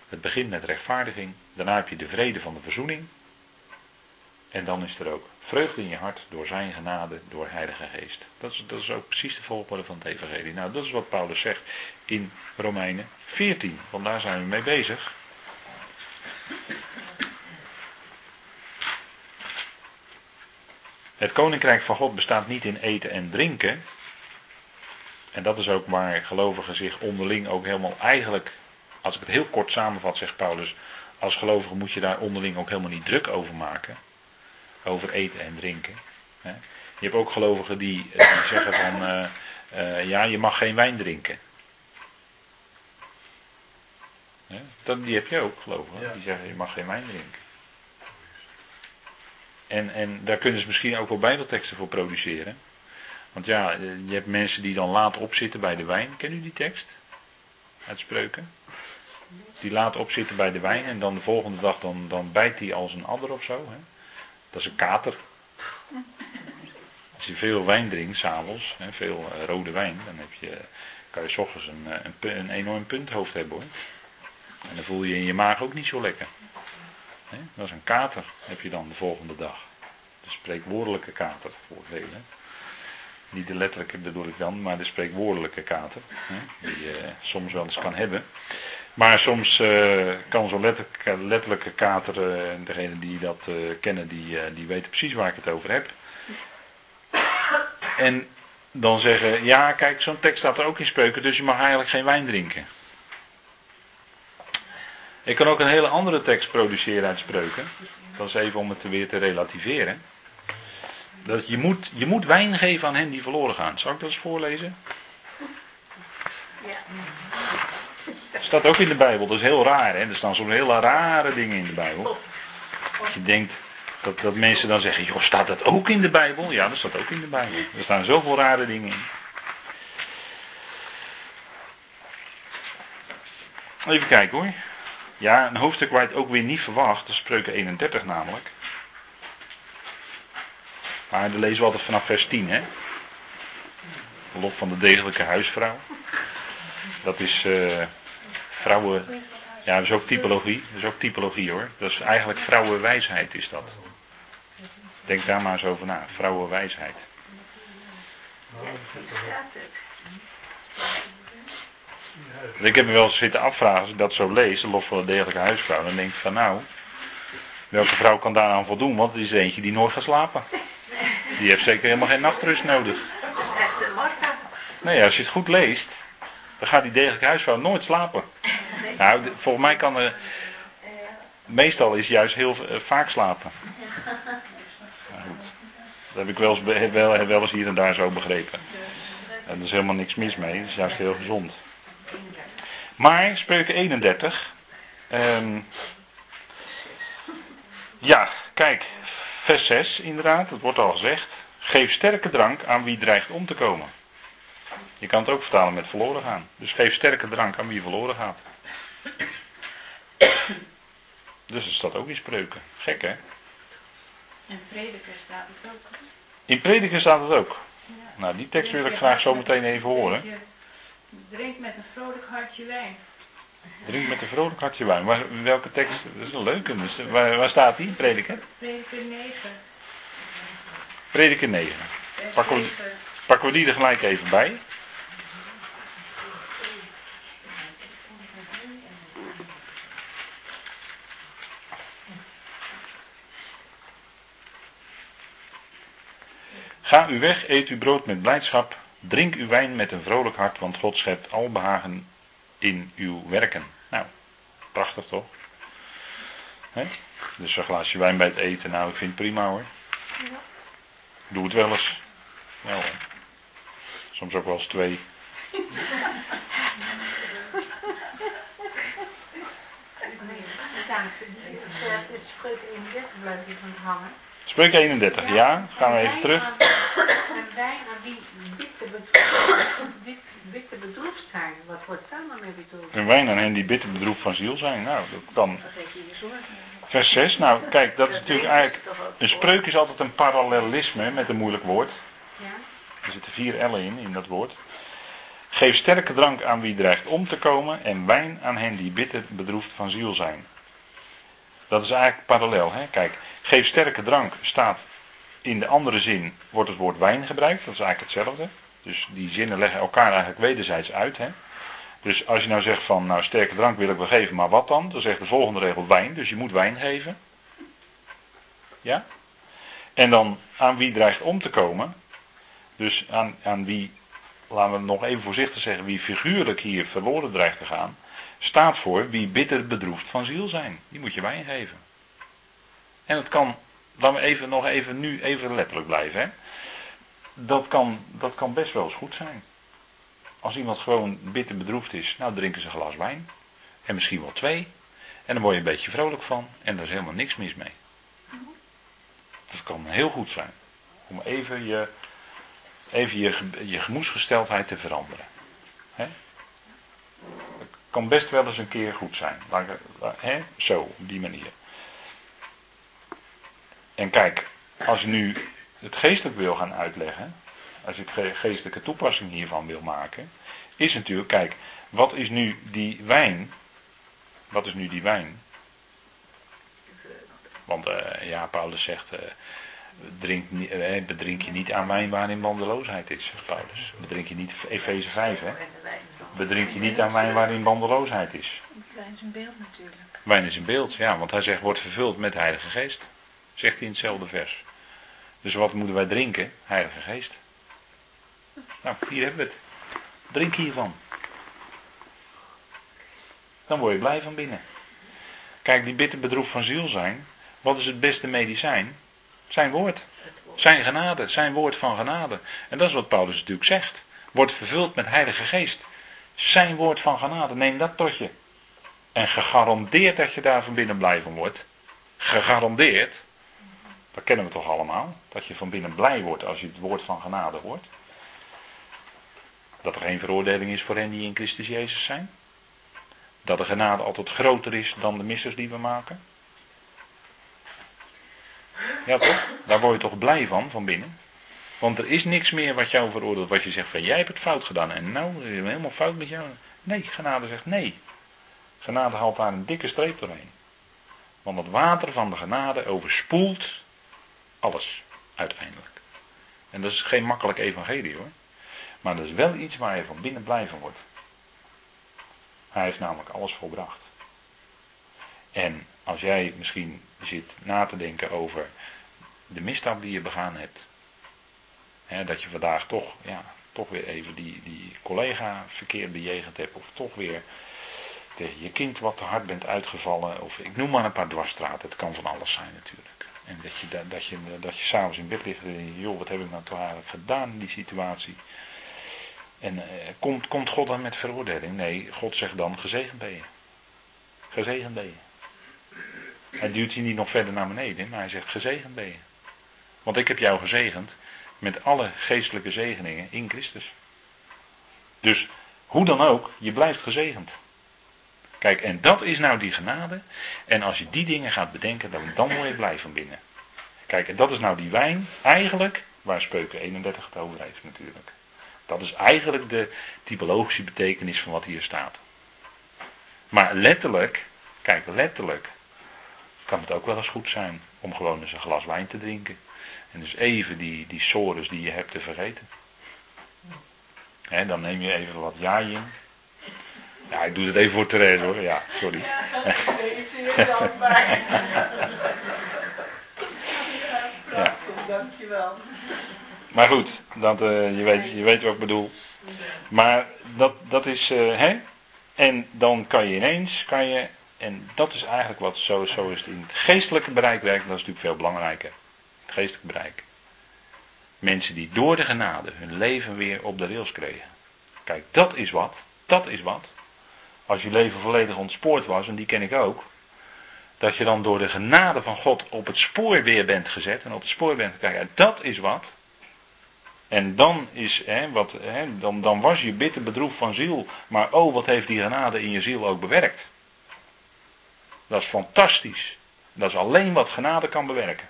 Het begint met rechtvaardiging, daarna heb je de vrede van de verzoening. En dan is er ook vreugde in je hart door zijn genade, door Heilige Geest. Dat is, dat is ook precies de volgorde van het evangelie. Nou, dat is wat Paulus zegt in Romeinen 14, want daar zijn we mee bezig. Het koninkrijk van God bestaat niet in eten en drinken, en dat is ook waar gelovigen zich onderling ook helemaal eigenlijk, als ik het heel kort samenvat, zegt Paulus, als gelovige moet je daar onderling ook helemaal niet druk over maken. Over eten en drinken. Je hebt ook gelovigen die, die zeggen van, uh, uh, ja, je mag geen wijn drinken. Dat, die heb je ook, gelovigen. Die zeggen, je mag geen wijn drinken. En, en daar kunnen ze misschien ook wel bijbelteksten voor produceren. Want ja, eh, je hebt mensen die dan laat opzitten bij de wijn. Ken u die tekst? Uit spreuken? Die laat opzitten bij de wijn en dan de volgende dag dan, dan bijt hij als een adder of zo. Hè? Dat is een kater. Als je veel wijn drinkt, s'avonds, veel uh, rode wijn, dan heb je, kan je s ochtends een, eh, een, een, enorm punthoofd hebben hoor. En dan voel je in je maag ook niet zo lekker. Dat is een kater, heb je dan de volgende dag. De spreekwoordelijke kater voor velen. Niet de letterlijke bedoel ik dan, maar de spreekwoordelijke kater. Hè, die je soms wel eens kan hebben. Maar soms uh, kan zo'n letterlijke, letterlijke kater, uh, degene die dat kennen, die, die weten precies waar ik het over heb. En dan zeggen, ja kijk, zo'n tekst staat er ook in spreuken, dus je mag eigenlijk geen wijn drinken. Ik kan ook een hele andere tekst produceren uit spreuken. Dat is even om het weer te relativeren. Dat je, moet, je moet wijn geven aan hen die verloren gaan. Zal ik dat eens voorlezen? Ja. Staat ook in de Bijbel. Dat is heel raar. Hè? Er staan zo'n hele rare dingen in de Bijbel. Dat je denkt dat, dat mensen dan zeggen: joh, staat dat ook in de Bijbel? Ja, dat staat ook in de Bijbel. Er staan zoveel rare dingen in. Even kijken hoor. Ja, een hoofdstuk waar je het ook weer niet verwacht. Dat is spreuken 31 namelijk. Maar dan lezen we altijd vanaf vers 10, hè? De lot van de degelijke huisvrouw. Dat is uh, vrouwen Ja, dat is ook typologie. Dat is ook typologie hoor. Dat is eigenlijk vrouwenwijsheid is dat. Denk daar maar eens over na. Vrouwenwijsheid. Ik heb me wel eens zitten afvragen, als ik dat zo lees, de lof van een degelijke huisvrouw, dan denk ik van nou, welke vrouw kan daaraan voldoen? Want het is eentje die nooit gaat slapen. Die heeft zeker helemaal geen nachtrust nodig. Dat is echt een Martha. Nee, als je het goed leest, dan gaat die degelijke huisvrouw nooit slapen. Nou, volgens mij kan er, meestal is juist heel eh, vaak slapen. Goed, dat heb ik wel eens, wel, wel eens hier en daar zo begrepen. En er is helemaal niks mis mee, het is juist heel gezond. Maar, spreuken 31. ehm, ja, kijk, vers 6 inderdaad, dat wordt al gezegd. Geef sterke drank aan wie dreigt om te komen. Je kan het ook vertalen met verloren gaan. Dus geef sterke drank aan wie verloren gaat. Dus het staat ook in spreuken. Gek hè? En prediker staat het ook. In prediker staat het ook. Ja. Nou, die tekst wil ik graag zo meteen even horen. Drink met een vrolijk hartje wijn. Drink met een vrolijk hartje wijn. Waar, welke tekst? Dat is een leuke. Dus, waar, waar staat die? Prediker? Prediker 9, Prediker 9. vers Pakken we- 7. Pakken we die er gelijk even bij. Ga uw weg, eet uw brood met blijdschap, drink uw wijn met een vrolijk hart, want God schept al behagen in uw werken. Nou, prachtig toch? Hè? Dus een glaasje wijn bij het eten, nou ik vind het prima hoor. Doe het wel eens. Hè. soms ook wel eens twee. Spreuk 31 blijf ik van hangen. Spreuk 31, ja? Gaan we En even terug. aan- En wijn aan wie bitter bedroefd, bitter bedroefd zijn. Wat wordt daar dan mee bedoeld? Een wijn aan hen die bitter bedroefd van ziel zijn. Nou, dat kan. Vers 6, nou kijk, dat is natuurlijk eigenlijk. Een spreuk is altijd een parallelisme met een moeilijk woord. Er zitten vier L'en in, in dat woord. Geef sterke drank aan wie dreigt om te komen en wijn aan hen die bitter bedroefd van ziel zijn. Dat is eigenlijk parallel. Hè? Kijk, geef sterke drank staat in de andere zin, wordt het woord wijn gebruikt. Dat is eigenlijk hetzelfde. Dus die zinnen leggen elkaar eigenlijk wederzijds uit. Hè? Dus als je nou zegt van, nou sterke drank wil ik wel geven, maar wat dan? Dan zegt de volgende regel wijn, dus je moet wijn geven. Ja? En dan aan wie dreigt om te komen, dus aan, aan wie, laten we nog even voorzichtig zeggen, wie figuurlijk hier verloren dreigt te gaan, staat voor wie bitter bedroefd van ziel zijn. Die moet je wijn geven. En het kan, laten we even, nog even nu even letterlijk blijven. Hè? Dat, kan, dat kan best wel eens goed zijn. Als iemand gewoon bitter bedroefd is, nou drinken ze een glas wijn. En misschien wel twee. En dan word je een beetje vrolijk van. En er is helemaal niks mis mee. Dat kan heel goed zijn. Om even je, even je, je gemoedsgesteldheid te veranderen. Hè? Kan best wel eens een keer goed zijn. Hè? Zo, op die manier. En kijk, als je nu het geestelijk wil gaan uitleggen, als je het ge- geestelijke toepassing hiervan wil maken, is natuurlijk, kijk, wat is nu die wijn? Wat is nu die wijn? Want eh, ja, Paulus zegt, eh, drink, eh, bedrink je niet aan wijn waarin bandeloosheid is, zegt Paulus. Bedrink je niet, Efeze 5 hè. Bedrink je niet aan wijn waarin bandeloosheid is. Wijn is een beeld natuurlijk. Wijn is een beeld, ja, want hij zegt wordt vervuld met de Heilige Geest. Zegt hij in hetzelfde vers. Dus wat moeten wij drinken? Heilige Geest. Nou, hier hebben we het. Drink hiervan. Dan word je blij van binnen. Kijk, die bitter bedroefd van ziel zijn. Wat is het beste medicijn? Zijn woord. Zijn genade. Zijn woord van genade. En dat is wat Paulus natuurlijk zegt. Wordt vervuld met Heilige Geest. Zijn woord van genade. Neem dat tot je. En gegarandeerd dat je daar van binnen blij van wordt. Gegarandeerd. Dat kennen we toch allemaal. Dat je van binnen blij wordt als je het woord van genade hoort. Dat er geen veroordeling is voor hen die in Christus Jezus zijn. Dat de genade altijd groter is dan de missers die we maken. Ja toch? Daar word je toch blij van, van binnen. Want er is niks meer wat jou veroordeelt. Wat je zegt van jij hebt het fout gedaan. En nou, helemaal fout met jou. Nee, genade zegt nee. Genade haalt daar een dikke streep doorheen. Want het water van de genade overspoelt alles uiteindelijk. En dat is geen makkelijk evangelie hoor. Maar dat is wel iets waar je van binnen blij van wordt. Hij heeft namelijk alles volbracht. En als jij misschien zit na te denken over de misstap die je begaan hebt. Hè, dat je vandaag toch, ja, toch weer even die, die collega verkeerd bejegend hebt. Of toch weer tegen je kind wat te hard bent uitgevallen. Of ik noem maar een paar dwarsstraten. Het kan van alles zijn natuurlijk. En dat je, dat, je, dat je s'avonds in bed ligt en denk joh, wat heb ik nou toch eigenlijk gedaan in die situatie. En eh, komt, komt God dan met veroordeling? Nee, God zegt dan, gezegend ben je. Gezegend ben je. Hij duwt je niet nog verder naar beneden, maar hij zegt, gezegend ben je. Want ik heb jou gezegend met alle geestelijke zegeningen in Christus. Dus hoe dan ook, je blijft gezegend. Kijk, en dat is nou die genade. En als je die dingen gaat bedenken, dan, dan je blij van binnen. Kijk, en dat is nou die wijn, eigenlijk, waar Spreuken 31 het over heeft natuurlijk. Dat is eigenlijk de typologische betekenis van wat hier staat. Maar letterlijk, kijk, letterlijk kan het ook wel eens goed zijn om gewoon eens een glas wijn te drinken. En dus even die, die sores die je hebt te vergeten. En dan neem je even wat jaai in. Ja, ik doe het even voor Therese hoor. Ja, sorry. Ja, ja. Dankjewel. Maar goed, dat, uh, je, weet, je weet wat ik bedoel. Maar dat, dat is, uh, hè? En dan kan je ineens, kan je, en dat is eigenlijk wat zo, is in het geestelijke bereik werkt, dat is natuurlijk veel belangrijker. Het geestelijke bereik. Mensen die door de genade hun leven weer op de rails kregen. Kijk, dat is wat. Dat is wat. Als je leven volledig ontspoord was, en die ken ik ook. Dat je dan door de genade van God op het spoor weer bent gezet en op het spoor bent gekregen. Dat is wat. En dan, is, hè, wat, hè, dan, dan was je bitter bedroefd van ziel. Maar oh, wat heeft die genade in je ziel ook bewerkt. Dat is fantastisch. Dat is alleen wat genade kan bewerken.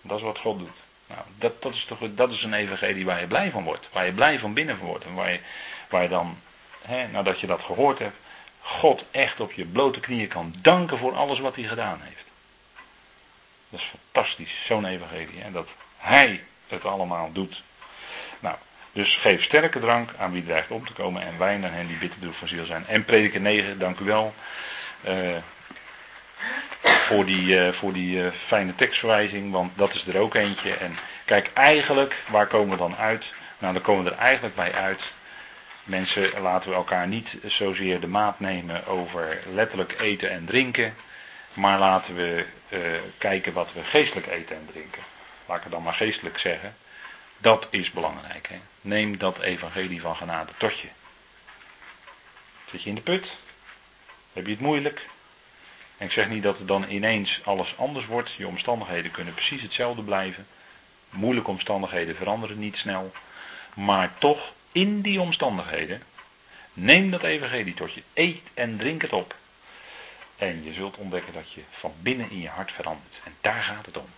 Dat is wat God doet. Nou, dat, dat, is toch, dat is een evangelie waar je blij van wordt. Waar je blij van binnen wordt. En waar je, waar je dan, hè, nadat je dat gehoord hebt, God echt op je blote knieën kan danken voor alles wat hij gedaan heeft. Dat is fantastisch, zo'n evangelie. Hè, dat hij het allemaal doet. Nou, dus geef sterke drank aan wie dreigt om te komen en wijn aan hen die bitterbroek van ziel zijn. En prediker 9, dank u wel. Uh, voor die, uh, voor die uh, fijne tekstverwijzing, want dat is er ook eentje. En kijk, eigenlijk, waar komen we dan uit? Nou, dan komen we er eigenlijk bij uit. Mensen, laten we elkaar niet zozeer de maat nemen over letterlijk eten en drinken. Maar laten we uh, kijken wat we geestelijk eten en drinken. Laat ik het dan maar geestelijk zeggen. Dat is belangrijk. Hè? Neem dat evangelie van genade tot je. Zit je in de put? Heb je het moeilijk? En ik zeg niet dat het dan ineens alles anders wordt. Je omstandigheden kunnen precies hetzelfde blijven. Moeilijke omstandigheden veranderen niet snel. Maar toch, in die omstandigheden, neem dat evangelie tot je. Eet en drink het op. En je zult ontdekken dat je van binnen in je hart verandert. En daar gaat het om.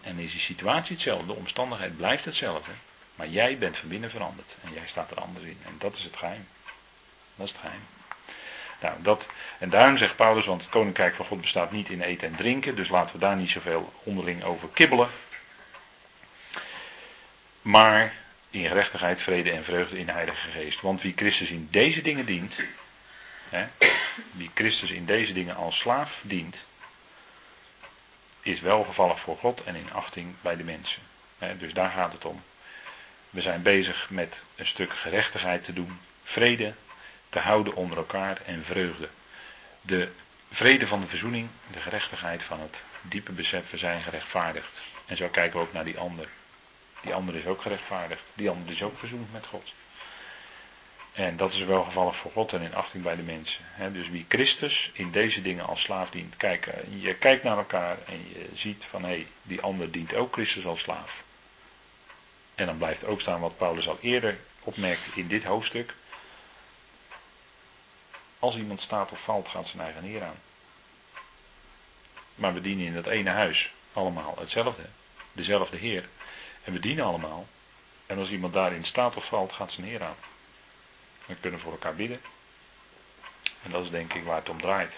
En is die situatie hetzelfde, de omstandigheid blijft hetzelfde. Maar jij bent van binnen veranderd. En jij staat er anders in. En dat is het geheim. Dat is het geheim. Nou, dat, en daarom zegt Paulus, want het koninkrijk van God bestaat niet in eten en drinken, dus laten we daar niet zoveel onderling over kibbelen. Maar in gerechtigheid, vrede en vreugde in de Heilige Geest. Want wie Christus in deze dingen dient, hè, wie Christus in deze dingen als slaaf dient, is welgevallig voor God en in achting bij de mensen. Hè, dus daar gaat het om. We zijn bezig met een stuk gerechtigheid te doen, vrede te houden onder elkaar en vreugde. De vrede van de verzoening, de gerechtigheid van het diepe besef, we zijn gerechtvaardigd. En zo kijken we ook naar die ander. Die ander is ook gerechtvaardigd. Die ander is ook verzoend met God. En dat is wel gevallig voor God en in achting bij de mensen. dus wie Christus in deze dingen als slaaf dient. Kijk, eh, je kijkt naar elkaar en je ziet van hé, hey, die ander dient ook Christus als slaaf. En dan blijft ook staan wat Paulus al eerder opmerkte in dit hoofdstuk. Als iemand staat of valt, gaat zijn eigen neer aan. Maar we dienen in dat ene huis allemaal hetzelfde. Dezelfde Heer. En we dienen allemaal. En als iemand daarin staat of valt, gaat zijn neer aan. We kunnen voor elkaar bidden. En dat is denk ik waar het om draait.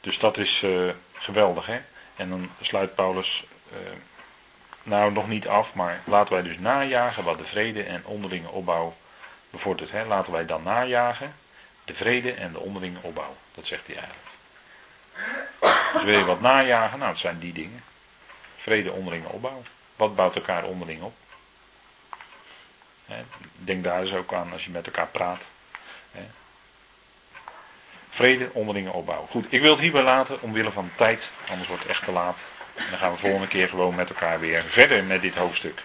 Dus dat is eh, geweldig, hè? En dan sluit Paulus, uh, nou nog niet af, maar laten wij dus najagen wat de vrede en onderlinge opbouw bevordert. Hè? Laten wij dan najagen de vrede en de onderlinge opbouw. Dat zegt hij eigenlijk. Dus wil je wat najagen? Nou, het zijn die dingen. Vrede, onderlinge opbouw. Wat bouwt elkaar onderling op? Denk daar eens ook aan als je met elkaar praat. Vrede, onderlinge opbouw. Goed, ik wil het hierbij laten omwille van tijd, anders wordt het echt te laat. En dan gaan we volgende keer gewoon met elkaar weer verder met dit hoofdstuk.